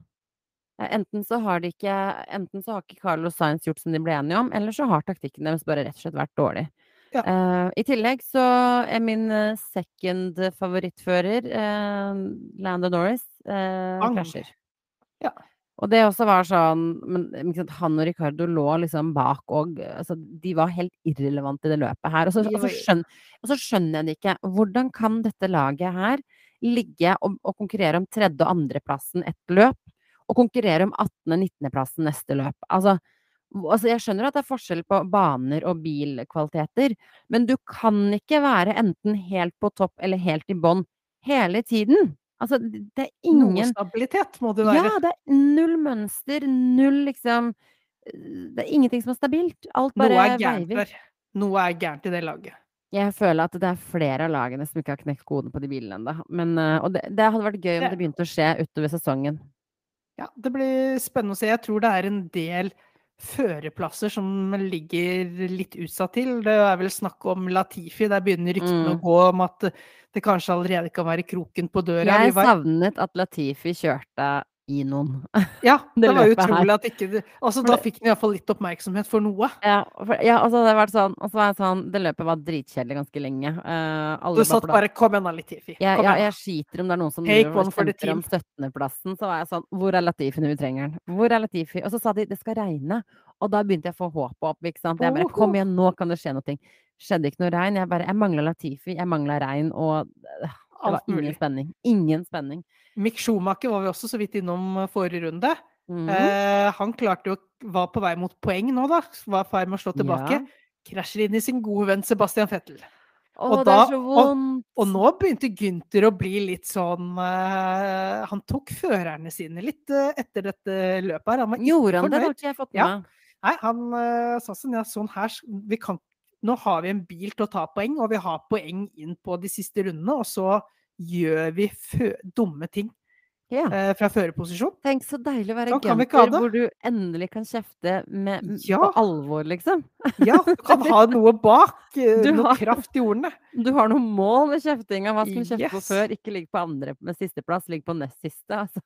Enten så har de ikke Enten så har ikke Carlos Sainz gjort som de ble enige om, eller så har taktikken deres bare rett og slett vært dårlig. Ja. Uh, I tillegg så er min eh, second favorittfører, uh, Lando Norris, uh, krasjer. Ja. Og det også var sånn men, Han og Ricardo lå liksom bak og altså, De var helt irrelevante i det løpet her. Og så, og så, var- og så skjønner jeg det ikke. Hvordan kan dette laget her ligge og, og konkurrere om tredje- og andreplassen et løp, og konkurrere om 18.-19.-plassen neste løp. Altså, altså, jeg skjønner at det er forskjell på baner og bilkvaliteter, men du kan ikke være enten helt på topp eller helt i bånn hele tiden. Altså, det er ingen Noe stabilitet må det være. Ja, det er null mønster, null liksom Det er ingenting som er stabilt. Alt bare Noe er gærent der. Noe er gærent i det laget. Jeg føler at det er flere av lagene som ikke har knekt koden på de bilene ennå. Eh, Og det, det hadde vært gøy om Det- det begynte å skje utover sesongen. Ja, det blir spennende å se. Jeg tror det er en del førerplasser som ligger litt utsatt til. Det er vel snakk om Latifi. Der begynner ryktene Mm. å gå om at det kanskje allerede kan være kroken på døra. Jeg savnet at Latifi kjørte i noen. Ja, det det var her. utrolig at ikke. Altså, da fikk den iallfall litt oppmerksomhet for noe. Ja, for, ja og så hadde det vært sånn altså, så var sånn Det løpet var dritkjedelig ganske lenge. Uh, Du satt bare 'kom igjen Latifi'. ja, igjen jeg skiter om det er noen som kjemper om 17.-plassen. Så var jeg sånn Hvor er Latifi når vi trenger den? Hvor er Latifi? Og så sa de det skal regne. Og da begynte jeg å få håpet opp. ikke sant? Jeg bare Kom igjen, nå kan det skje noe. Skjedde ikke noe regn. Jeg bare Jeg mangla Latifi. Jeg mangla regn. Og det var ingen spenning. Ingen spenning. Mick Schumacher var vi også så vidt innom forrige runde. Mm. Eh, han klarte jo var på vei mot poeng nå, da. Var i ferd med å slå tilbake. Ja. Krasjer inn i sin gode venn Sebastian Fettel. Å, og da- vondt. Og nå begynte Gunther å bli litt sånn uh, Han tok førerne sine litt uh, etter dette løpet her. Han var Gjorde han det? Det har ikke jeg fått med Ja. Nei, han uh, sa sånn ja, sånn her vi kan, Nå har vi en bil til å ta poeng, og vi har poeng inn på de siste rundene, og så gjør vi dumme ting Ja. eh, fra førerposisjon. Tenk så deilig å være det. hvor du endelig kan kjefte med, Ja. på alvor, liksom. Ja, du kan ha noe bak. Du noe har- kraft i ordene. Du har noe mål med kjeftinga. Hva skal du kjefte på før? Ikke ligg på andre med sisteplass, ligg på nest siste. Altså.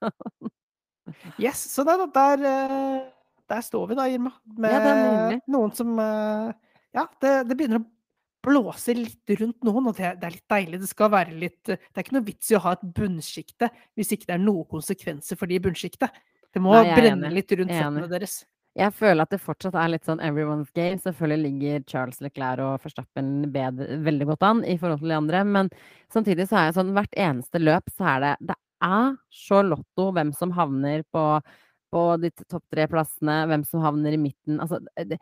Yes, så der, der, eh, der står vi da, Irma. Med Ja, noen som eh, Ja, det, det begynner å blåse litt rundt noen, og det, det er litt deilig. Det skal være litt Det er ikke noe vits i å ha et bunnsjikte hvis ikke det er noen konsekvenser for de i bunnsjiktet. Det må Nei, brenne enig. litt rundt føttene deres. Jeg føler at det fortsatt er litt sånn everyone's game. Selvfølgelig ligger Charles Leclerc og Verstappen bedre, veldig godt an i forhold til de andre, men samtidig så er det sånn hvert eneste løp så er det Det er så lotto hvem som havner på, på de topp tre plassene, hvem som havner i midten. Altså, det,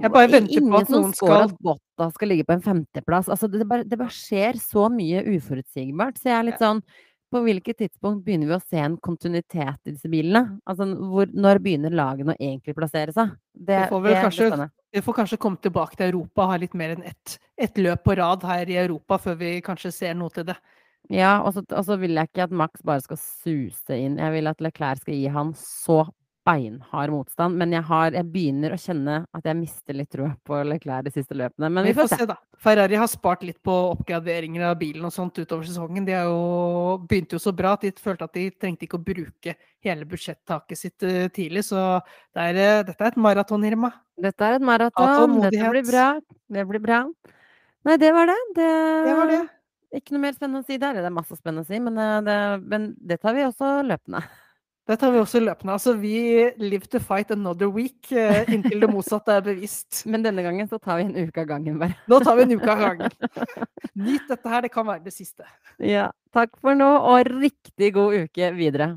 Jeg bare venter på ingen at noen skal Ingen skal- at Botta skal ligge på en femteplass. Altså, det, bare, det bare skjer så mye uforutsigbart. Så jeg er litt sånn På hvilket tidspunkt begynner vi å se en kontinuitet i disse bilene? Altså, hvor, når begynner lagene å egentlig plassere seg? Det, Vi får det kanskje- Vi får kanskje komme tilbake til Europa, ha litt mer enn ett et løp på rad her i Europa før vi kanskje ser noe til det. Ja, og og så vil jeg ikke at Max bare skal suse inn. Jeg vil at Leclerc skal gi han så beinhard motstand. Men jeg, har, jeg begynner å kjenne at jeg mister litt troa på Leclerc de siste løpene. Men vi får se. da. Ferrari har spart litt på oppgraderinger av bilen og sånt utover sesongen. De jo, begynte jo så bra at de følte at de trengte ikke å bruke hele budsjettaket sitt eh, tidlig. Så det er, eh, dette er et maraton, Irma. Dette er et maraton. Dette blir bra. Det blir bra. Nei, det var det. Det, Det var det. Ikke noe mer spennende å si der. Det er masse spennende å si, men eh, det, men det tar vi også løpende. Det tar vi også løpende. Altså, vi live to fight another week eh, inntil det motsatte er bevist. Men denne gangen så tar vi en uke av gangen, bare. Nå tar vi en uke av gangen. Nyt dette her, det kan være det siste. Ja. Takk for nå, og riktig god uke videre.